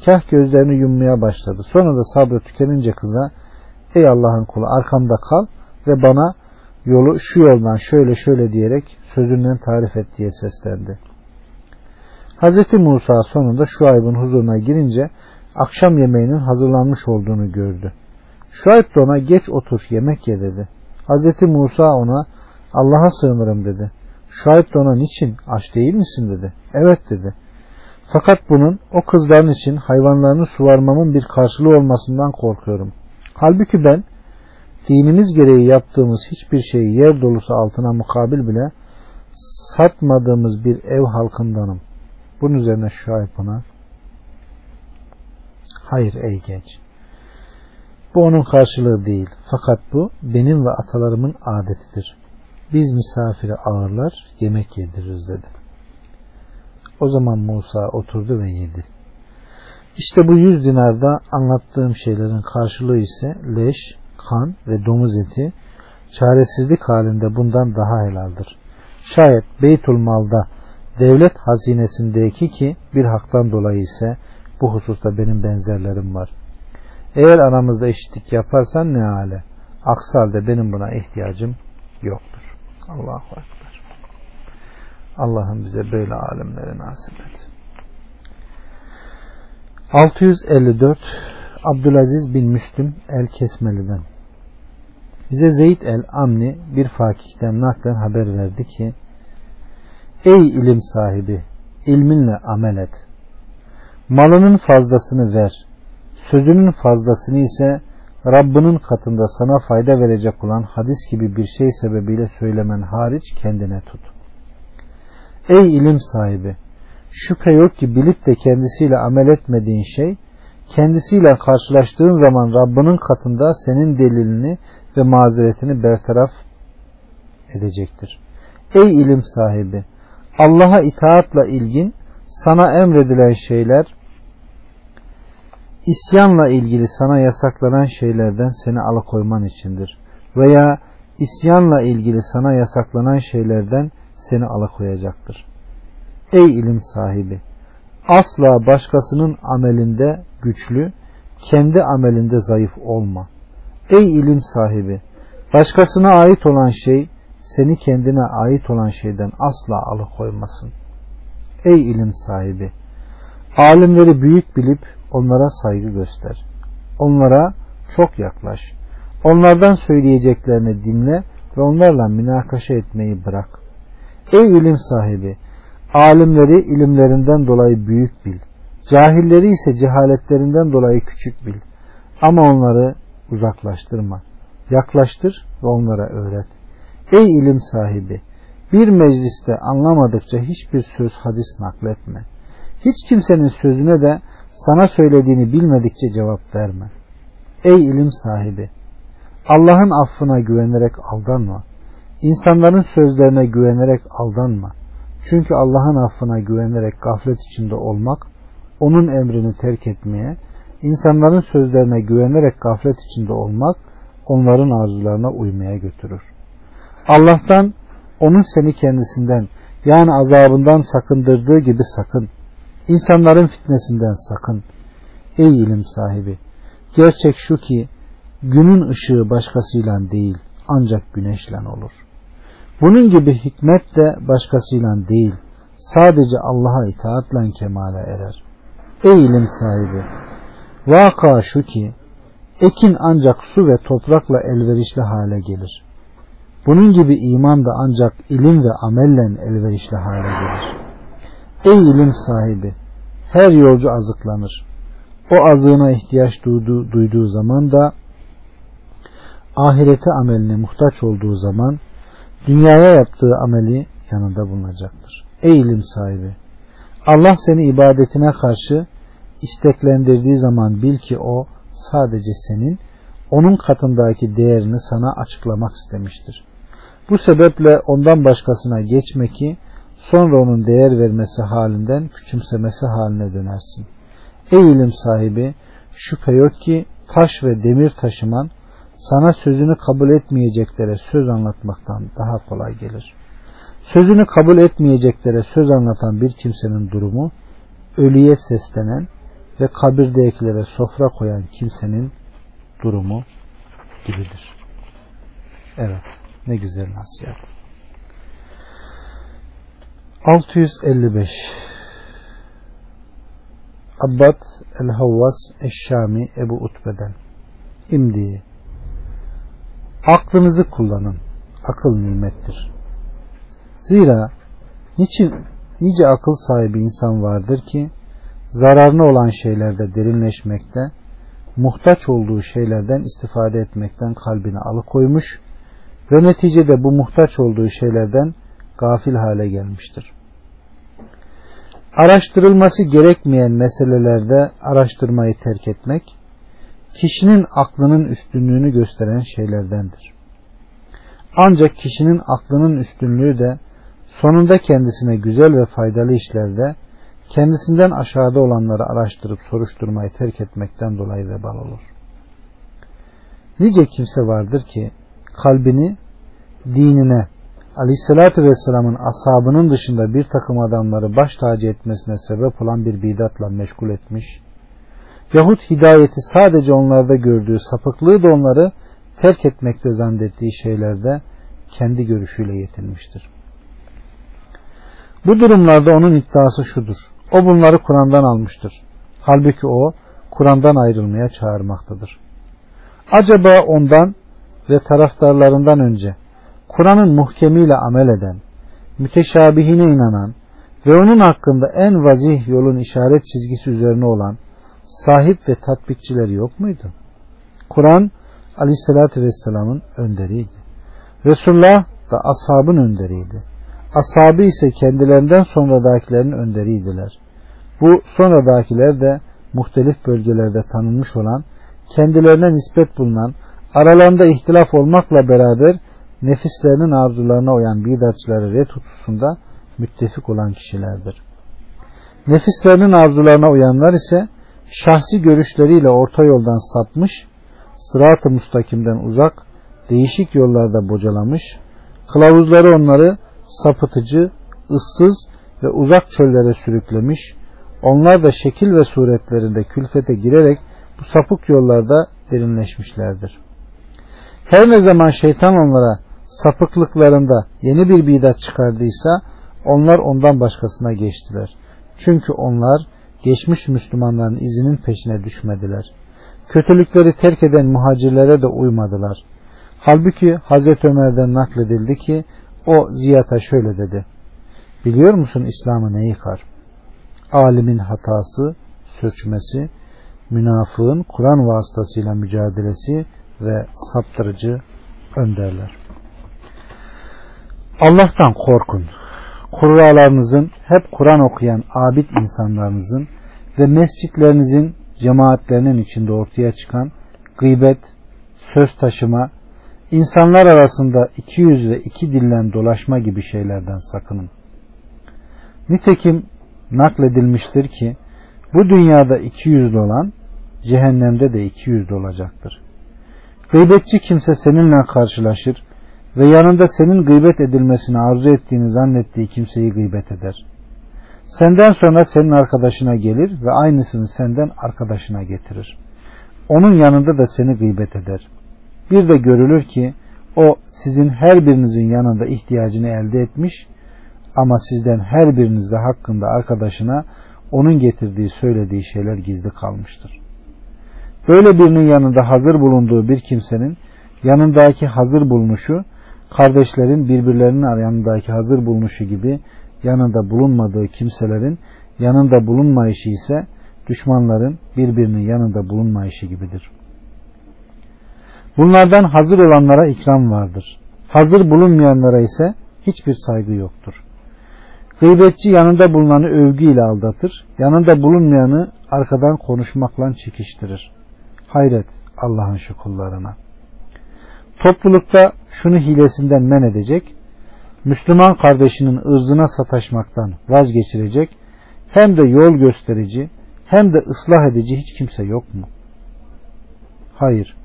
kah gözlerini yummaya başladı. Sonra da sabrı tükenince kıza, ey Allah'ın kulu arkamda kal ve bana yolu şu yoldan şöyle şöyle diyerek sözünden tarif et diye seslendi. Hz. Musa sonunda Şuayb'ın huzuruna girince akşam yemeğinin hazırlanmış olduğunu gördü. Şuayb de ona geç otur yemek ye dedi. Hz. Musa ona Allah'a sığınırım dedi. Şuayb de ona niçin aç değil misin dedi. Evet dedi. Fakat bunun o kızların için hayvanlarını suvarmamın bir karşılığı olmasından korkuyorum. Halbuki ben dinimiz gereği yaptığımız hiçbir şeyi yer dolusu altına mukabil bile satmadığımız bir ev halkındanım. Bunun üzerine Şuayb ona Hayır ey genç. Bu onun karşılığı değil. Fakat bu benim ve atalarımın adetidir. Biz misafiri ağırlar, yemek yediririz dedi. O zaman Musa oturdu ve yedi. İşte bu yüz dinarda anlattığım şeylerin karşılığı ise leş, kan ve domuz eti çaresizlik halinde bundan daha helaldir. Şayet Beytul Mal'da devlet hazinesindeki ki bir haktan dolayı ise bu hususta benim benzerlerim var. Eğer aramızda eşitlik yaparsan ne hale? Aksi halde benim buna ihtiyacım yoktur. Allahu Ekber. Allah'ım bize böyle alimleri nasip et. 654 Abdülaziz bin Müslüm el Kesmeli'den bize Zeyd el Amni bir fakihten naklen haber verdi ki Ey ilim sahibi ilminle amel et. Malının fazlasını ver. Sözünün fazlasını ise Rabbinin katında sana fayda verecek olan hadis gibi bir şey sebebiyle söylemen hariç kendine tut. Ey ilim sahibi! Şüphe yok ki bilip de kendisiyle amel etmediğin şey kendisiyle karşılaştığın zaman Rabbinin katında senin delilini ve mazeretini bertaraf edecektir. Ey ilim sahibi! Allah'a itaatla ilgin sana emredilen şeyler isyanla ilgili sana yasaklanan şeylerden seni alıkoyman içindir. Veya isyanla ilgili sana yasaklanan şeylerden seni alıkoyacaktır. Ey ilim sahibi! Asla başkasının amelinde güçlü, kendi amelinde zayıf olma. Ey ilim sahibi! Başkasına ait olan şey seni kendine ait olan şeyden asla alıkoymasın. Ey ilim sahibi! Alimleri büyük bilip onlara saygı göster. Onlara çok yaklaş. Onlardan söyleyeceklerini dinle ve onlarla münakaşa etmeyi bırak. Ey ilim sahibi! Alimleri ilimlerinden dolayı büyük bil. Cahilleri ise cehaletlerinden dolayı küçük bil. Ama onları uzaklaştırma. Yaklaştır ve onlara öğret. Ey ilim sahibi! Bir mecliste anlamadıkça hiçbir söz hadis nakletme. Hiç kimsenin sözüne de sana söylediğini bilmedikçe cevap verme. Ey ilim sahibi! Allah'ın affına güvenerek aldanma. İnsanların sözlerine güvenerek aldanma. Çünkü Allah'ın affına güvenerek gaflet içinde olmak, onun emrini terk etmeye, insanların sözlerine güvenerek gaflet içinde olmak, onların arzularına uymaya götürür. Allah'tan, onun seni kendisinden, yani azabından sakındırdığı gibi sakın. İnsanların fitnesinden sakın. Ey ilim sahibi! Gerçek şu ki, günün ışığı başkasıyla değil, ancak güneşle olur.'' Bunun gibi hikmet de başkasıyla değil, sadece Allah'a itaatle kemale erer. Ey ilim sahibi! Vaka şu ki, ekin ancak su ve toprakla elverişli hale gelir. Bunun gibi iman da ancak ilim ve amelle elverişli hale gelir. Ey ilim sahibi! Her yolcu azıklanır. O azığına ihtiyaç duyduğu, duyduğu zaman da ahirete ameline muhtaç olduğu zaman dünyaya yaptığı ameli yanında bulunacaktır. Ey ilim sahibi! Allah seni ibadetine karşı isteklendirdiği zaman bil ki o sadece senin onun katındaki değerini sana açıklamak istemiştir. Bu sebeple ondan başkasına geçme ki sonra onun değer vermesi halinden küçümsemesi haline dönersin. Ey ilim sahibi şüphe yok ki taş ve demir taşıman sana sözünü kabul etmeyeceklere söz anlatmaktan daha kolay gelir. Sözünü kabul etmeyeceklere söz anlatan bir kimsenin durumu ölüye seslenen ve kabirdekilere sofra koyan kimsenin durumu gibidir. Evet, ne güzel nasihat. 655 Abbad el-Havvas eş-Şami Ebu Utbe'den İmdi Aklınızı kullanın. Akıl nimettir. Zira niçin nice akıl sahibi insan vardır ki zararlı olan şeylerde derinleşmekte, muhtaç olduğu şeylerden istifade etmekten kalbini alıkoymuş ve neticede bu muhtaç olduğu şeylerden gafil hale gelmiştir. Araştırılması gerekmeyen meselelerde araştırmayı terk etmek, kişinin aklının üstünlüğünü gösteren şeylerdendir. Ancak kişinin aklının üstünlüğü de sonunda kendisine güzel ve faydalı işlerde kendisinden aşağıda olanları araştırıp soruşturmayı terk etmekten dolayı vebal olur. Nice kimse vardır ki kalbini dinine Aleyhisselatü Vesselam'ın ashabının dışında bir takım adamları baş tacı etmesine sebep olan bir bidatla meşgul etmiş yahut hidayeti sadece onlarda gördüğü sapıklığı da onları terk etmekte zannettiği şeylerde kendi görüşüyle yetinmiştir. Bu durumlarda onun iddiası şudur. O bunları Kur'an'dan almıştır. Halbuki o Kur'an'dan ayrılmaya çağırmaktadır. Acaba ondan ve taraftarlarından önce Kur'an'ın muhkemiyle amel eden, müteşabihine inanan ve onun hakkında en vazih yolun işaret çizgisi üzerine olan sahip ve tatbikçileri yok muydu? Kur'an aleyhissalatü vesselamın önderiydi. Resulullah da ashabın önderiydi. Ashabı ise kendilerinden sonradakilerin önderiydiler. Bu sonradakiler de muhtelif bölgelerde tanınmış olan, kendilerine nispet bulunan, aralarında ihtilaf olmakla beraber nefislerinin arzularına uyan bidatçıları red hususunda müttefik olan kişilerdir. Nefislerinin arzularına uyanlar ise şahsi görüşleriyle orta yoldan sapmış, sırat-ı mustakimden uzak, değişik yollarda bocalamış, kılavuzları onları sapıtıcı, ıssız ve uzak çöllere sürüklemiş, onlar da şekil ve suretlerinde külfete girerek bu sapık yollarda derinleşmişlerdir. Her ne zaman şeytan onlara sapıklıklarında yeni bir bidat çıkardıysa onlar ondan başkasına geçtiler. Çünkü onlar geçmiş Müslümanların izinin peşine düşmediler. Kötülükleri terk eden muhacirlere de uymadılar. Halbuki Hazreti Ömer'den nakledildi ki o Ziyat'a şöyle dedi. Biliyor musun İslam'ı ne yıkar? Alimin hatası, sürçmesi, münafığın Kur'an vasıtasıyla mücadelesi ve saptırıcı önderler. Allah'tan korkun. Kurralarınızın hep Kur'an okuyan abid insanlarınızın ve mescitlerinizin cemaatlerinin içinde ortaya çıkan gıybet, söz taşıma, insanlar arasında iki yüz ve iki dillen dolaşma gibi şeylerden sakının. Nitekim nakledilmiştir ki bu dünyada iki yüzlü olan cehennemde de iki yüzlü olacaktır. Gıybetçi kimse seninle karşılaşır ve yanında senin gıybet edilmesini arzu ettiğini zannettiği kimseyi gıybet eder. Senden sonra senin arkadaşına gelir ve aynısını senden arkadaşına getirir. Onun yanında da seni gıybet eder. Bir de görülür ki o sizin her birinizin yanında ihtiyacını elde etmiş ama sizden her birinizde hakkında arkadaşına onun getirdiği söylediği şeyler gizli kalmıştır. Böyle birinin yanında hazır bulunduğu bir kimsenin yanındaki hazır bulunuşu kardeşlerin birbirlerinin yanındaki hazır bulunuşu gibi yanında bulunmadığı kimselerin yanında bulunmayışı ise düşmanların birbirinin yanında bulunmayışı gibidir. Bunlardan hazır olanlara ikram vardır. Hazır bulunmayanlara ise hiçbir saygı yoktur. Gıybetçi yanında bulunanı övgüyle aldatır, yanında bulunmayanı arkadan konuşmakla çekiştirir. Hayret Allah'ın şu kullarına. Toplulukta şunu hilesinden men edecek, Müslüman kardeşinin ırzına sataşmaktan vazgeçirecek, hem de yol gösterici, hem de ıslah edici hiç kimse yok mu? Hayır,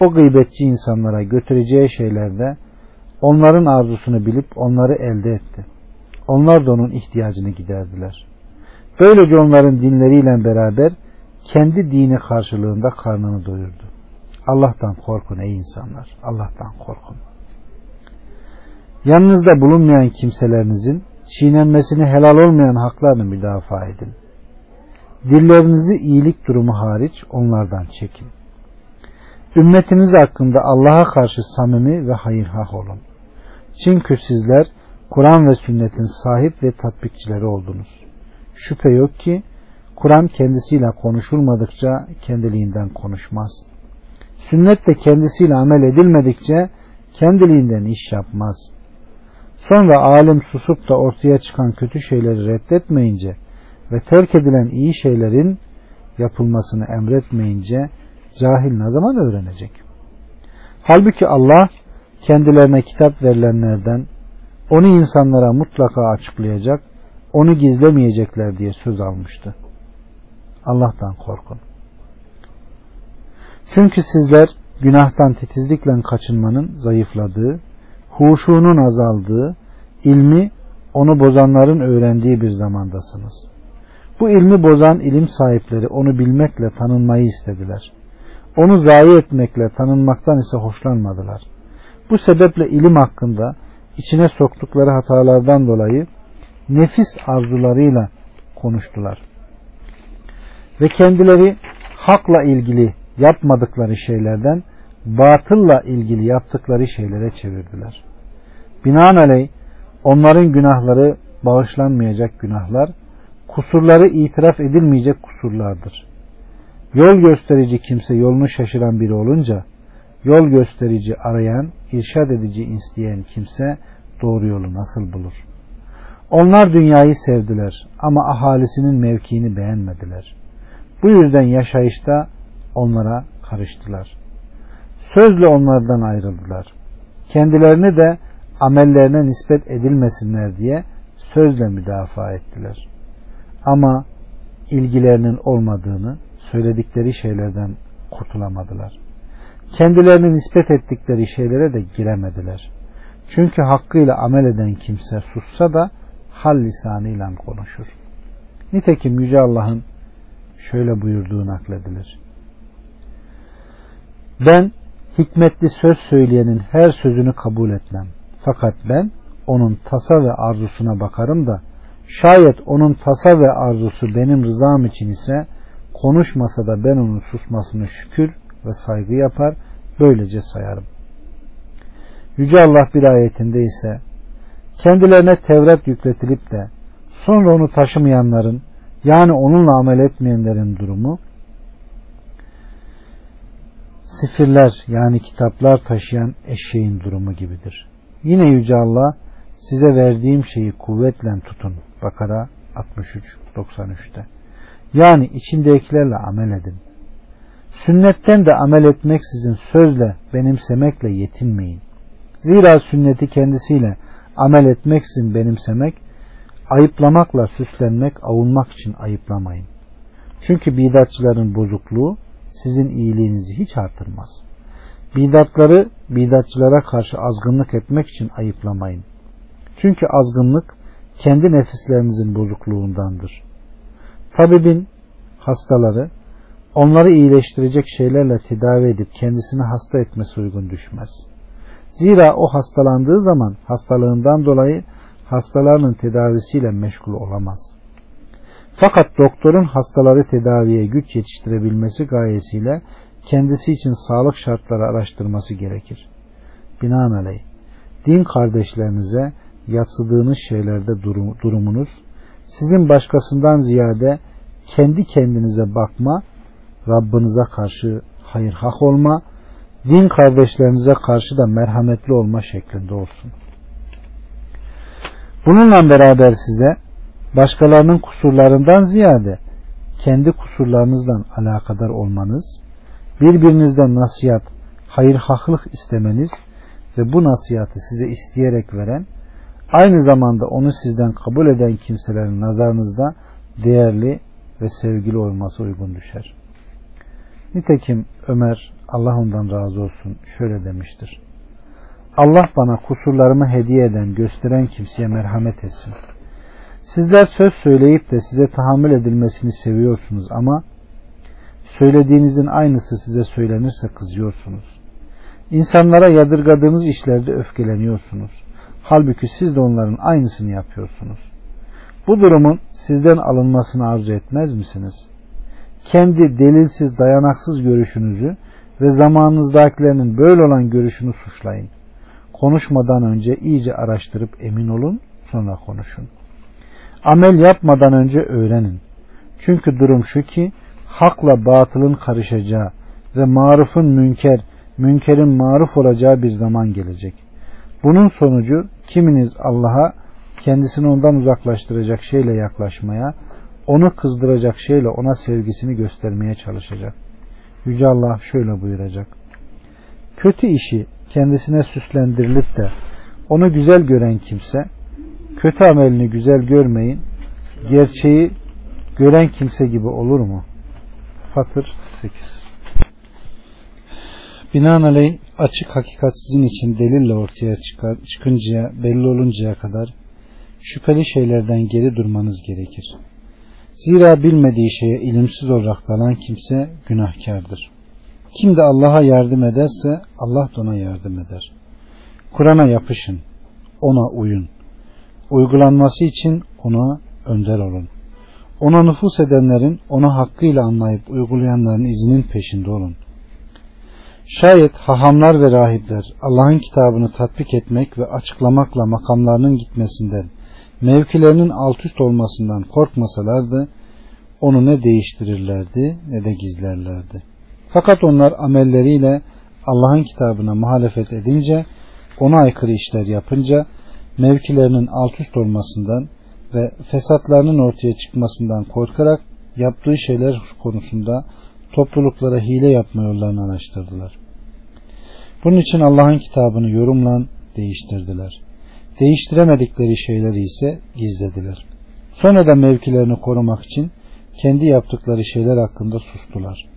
o gıybetçi insanlara götüreceği şeylerde onların arzusunu bilip onları elde etti. Onlar da onun ihtiyacını giderdiler. Böylece onların dinleriyle beraber kendi dini karşılığında karnını doyurdu. Allah'tan korkun ey insanlar. Allah'tan korkun. Yanınızda bulunmayan kimselerinizin çiğnenmesini helal olmayan haklarını müdafaa edin. Dillerinizi iyilik durumu hariç onlardan çekin. Ümmetiniz hakkında Allah'a karşı samimi ve hayırhah olun. Çünkü sizler Kur'an ve sünnetin sahip ve tatbikçileri oldunuz. Şüphe yok ki Kur'an kendisiyle konuşulmadıkça kendiliğinden konuşmaz. Sünnet de kendisiyle amel edilmedikçe kendiliğinden iş yapmaz. Sonra alim susup da ortaya çıkan kötü şeyleri reddetmeyince ve terk edilen iyi şeylerin yapılmasını emretmeyince cahil ne zaman öğrenecek? Halbuki Allah kendilerine kitap verilenlerden onu insanlara mutlaka açıklayacak, onu gizlemeyecekler diye söz almıştı. Allah'tan korkun. Çünkü sizler günahtan titizlikle kaçınmanın zayıfladığı, huşunun azaldığı, ilmi onu bozanların öğrendiği bir zamandasınız. Bu ilmi bozan ilim sahipleri onu bilmekle tanınmayı istediler. Onu zayi etmekle tanınmaktan ise hoşlanmadılar. Bu sebeple ilim hakkında içine soktukları hatalardan dolayı nefis arzularıyla konuştular. Ve kendileri hakla ilgili yapmadıkları şeylerden batılla ilgili yaptıkları şeylere çevirdiler. Binaenaleyh onların günahları bağışlanmayacak günahlar, kusurları itiraf edilmeyecek kusurlardır. Yol gösterici kimse yolunu şaşıran biri olunca, yol gösterici arayan, irşad edici isteyen kimse doğru yolu nasıl bulur? Onlar dünyayı sevdiler ama ahalisinin mevkiini beğenmediler. Bu yüzden yaşayışta onlara karıştılar. Sözle onlardan ayrıldılar. Kendilerini de amellerine nispet edilmesinler diye sözle müdafaa ettiler. Ama ilgilerinin olmadığını söyledikleri şeylerden kurtulamadılar. Kendilerini nispet ettikleri şeylere de giremediler. Çünkü hakkıyla amel eden kimse sussa da hal lisanıyla konuşur. Nitekim Yüce Allah'ın şöyle buyurduğu nakledilir. Ben hikmetli söz söyleyenin her sözünü kabul etmem. Fakat ben onun tasa ve arzusuna bakarım da şayet onun tasa ve arzusu benim rızam için ise konuşmasa da ben onun susmasını şükür ve saygı yapar böylece sayarım. Yüce Allah bir ayetinde ise kendilerine Tevrat yükletilip de sonra onu taşımayanların yani onunla amel etmeyenlerin durumu sifirler yani kitaplar taşıyan eşeğin durumu gibidir. Yine Yüce Allah size verdiğim şeyi kuvvetle tutun. Bakara 63-93'te. Yani içindekilerle amel edin. Sünnetten de amel etmeksizin sözle benimsemekle yetinmeyin. Zira sünneti kendisiyle amel etmeksizin benimsemek, ayıplamakla süslenmek, avunmak için ayıplamayın. Çünkü bidatçıların bozukluğu sizin iyiliğinizi hiç artırmaz. Bidatları bidatçılara karşı azgınlık etmek için ayıplamayın. Çünkü azgınlık kendi nefislerinizin bozukluğundandır. Tabibin hastaları onları iyileştirecek şeylerle tedavi edip kendisini hasta etmesi uygun düşmez. Zira o hastalandığı zaman hastalığından dolayı hastalarının tedavisiyle meşgul olamaz. Fakat doktorun hastaları tedaviye güç yetiştirebilmesi gayesiyle kendisi için sağlık şartları araştırması gerekir. Binaenaleyh din kardeşlerinize yatsıdığınız şeylerde durumunuz sizin başkasından ziyade kendi kendinize bakma, Rabbinize karşı hayır hak olma, din kardeşlerinize karşı da merhametli olma şeklinde olsun. Bununla beraber size başkalarının kusurlarından ziyade kendi kusurlarınızdan alakadar olmanız, birbirinizden nasihat, hayır haklık istemeniz ve bu nasihatı size isteyerek veren, aynı zamanda onu sizden kabul eden kimselerin nazarınızda değerli ve sevgili olması uygun düşer. Nitekim Ömer, Allah ondan razı olsun, şöyle demiştir. Allah bana kusurlarımı hediye eden, gösteren kimseye merhamet etsin. Sizler söz söyleyip de size tahammül edilmesini seviyorsunuz ama söylediğinizin aynısı size söylenirse kızıyorsunuz. İnsanlara yadırgadığınız işlerde öfkeleniyorsunuz. Halbuki siz de onların aynısını yapıyorsunuz. Bu durumun sizden alınmasını arzu etmez misiniz? Kendi delilsiz, dayanaksız görüşünüzü ve zamanınızdakilerinin böyle olan görüşünü suçlayın. Konuşmadan önce iyice araştırıp emin olun, sonra konuşun. Amel yapmadan önce öğrenin. Çünkü durum şu ki hakla batılın karışacağı ve marufun münker, münkerin maruf olacağı bir zaman gelecek. Bunun sonucu kiminiz Allah'a kendisini ondan uzaklaştıracak şeyle yaklaşmaya, onu kızdıracak şeyle ona sevgisini göstermeye çalışacak. Yüce Allah şöyle buyuracak. Kötü işi kendisine süslendirilip de onu güzel gören kimse kötü amelini güzel görmeyin gerçeği gören kimse gibi olur mu? Fatır 8 Binaenaleyh açık hakikat sizin için delille ortaya çıkar, çıkıncaya, belli oluncaya kadar şüpheli şeylerden geri durmanız gerekir. Zira bilmediği şeye ilimsiz olarak dalan kimse günahkardır. Kim de Allah'a yardım ederse Allah da ona yardım eder. Kur'an'a yapışın, ona uyun. Uygulanması için ona önder olun. Ona nüfus edenlerin onu hakkıyla anlayıp uygulayanların izinin peşinde olun. Şayet hahamlar ve rahipler Allah'ın kitabını tatbik etmek ve açıklamakla makamlarının gitmesinden, mevkilerinin alt üst olmasından korkmasalardı, onu ne değiştirirlerdi ne de gizlerlerdi. Fakat onlar amelleriyle Allah'ın kitabına muhalefet edince, ona aykırı işler yapınca, mevkilerinin alt üst olmasından ve fesatlarının ortaya çıkmasından korkarak yaptığı şeyler konusunda topluluklara hile yapma yollarını araştırdılar. Bunun için Allah'ın kitabını yorumlan değiştirdiler. Değiştiremedikleri şeyleri ise gizlediler. Sonra da mevkilerini korumak için kendi yaptıkları şeyler hakkında sustular.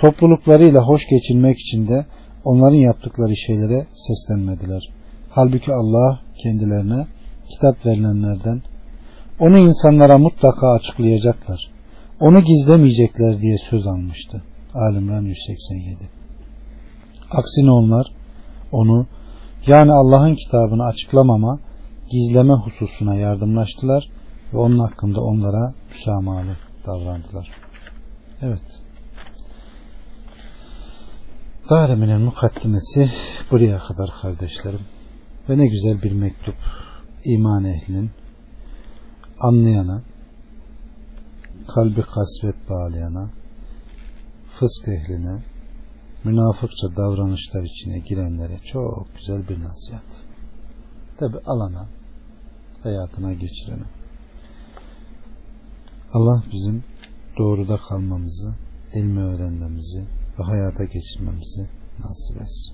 Topluluklarıyla hoş geçinmek için de onların yaptıkları şeylere seslenmediler. Halbuki Allah kendilerine kitap verilenlerden onu insanlara mutlaka açıklayacaklar. Onu gizlemeyecekler diye söz almıştı. Alimran 187 Aksine onlar onu yani Allah'ın kitabını açıklamama, gizleme hususuna yardımlaştılar ve onun hakkında onlara müsamahalı davrandılar. Evet. Darimi'nin mukaddimesi buraya kadar kardeşlerim. Ve ne güzel bir mektup iman ehlinin anlayana, kalbi kasvet bağlayana, fısk ehline, münafıkça davranışlar içine girenlere çok güzel bir nasihat. Tabi alana, hayatına geçirene. Allah bizim doğruda kalmamızı, ilmi öğrenmemizi ve hayata geçirmemizi nasip etsin.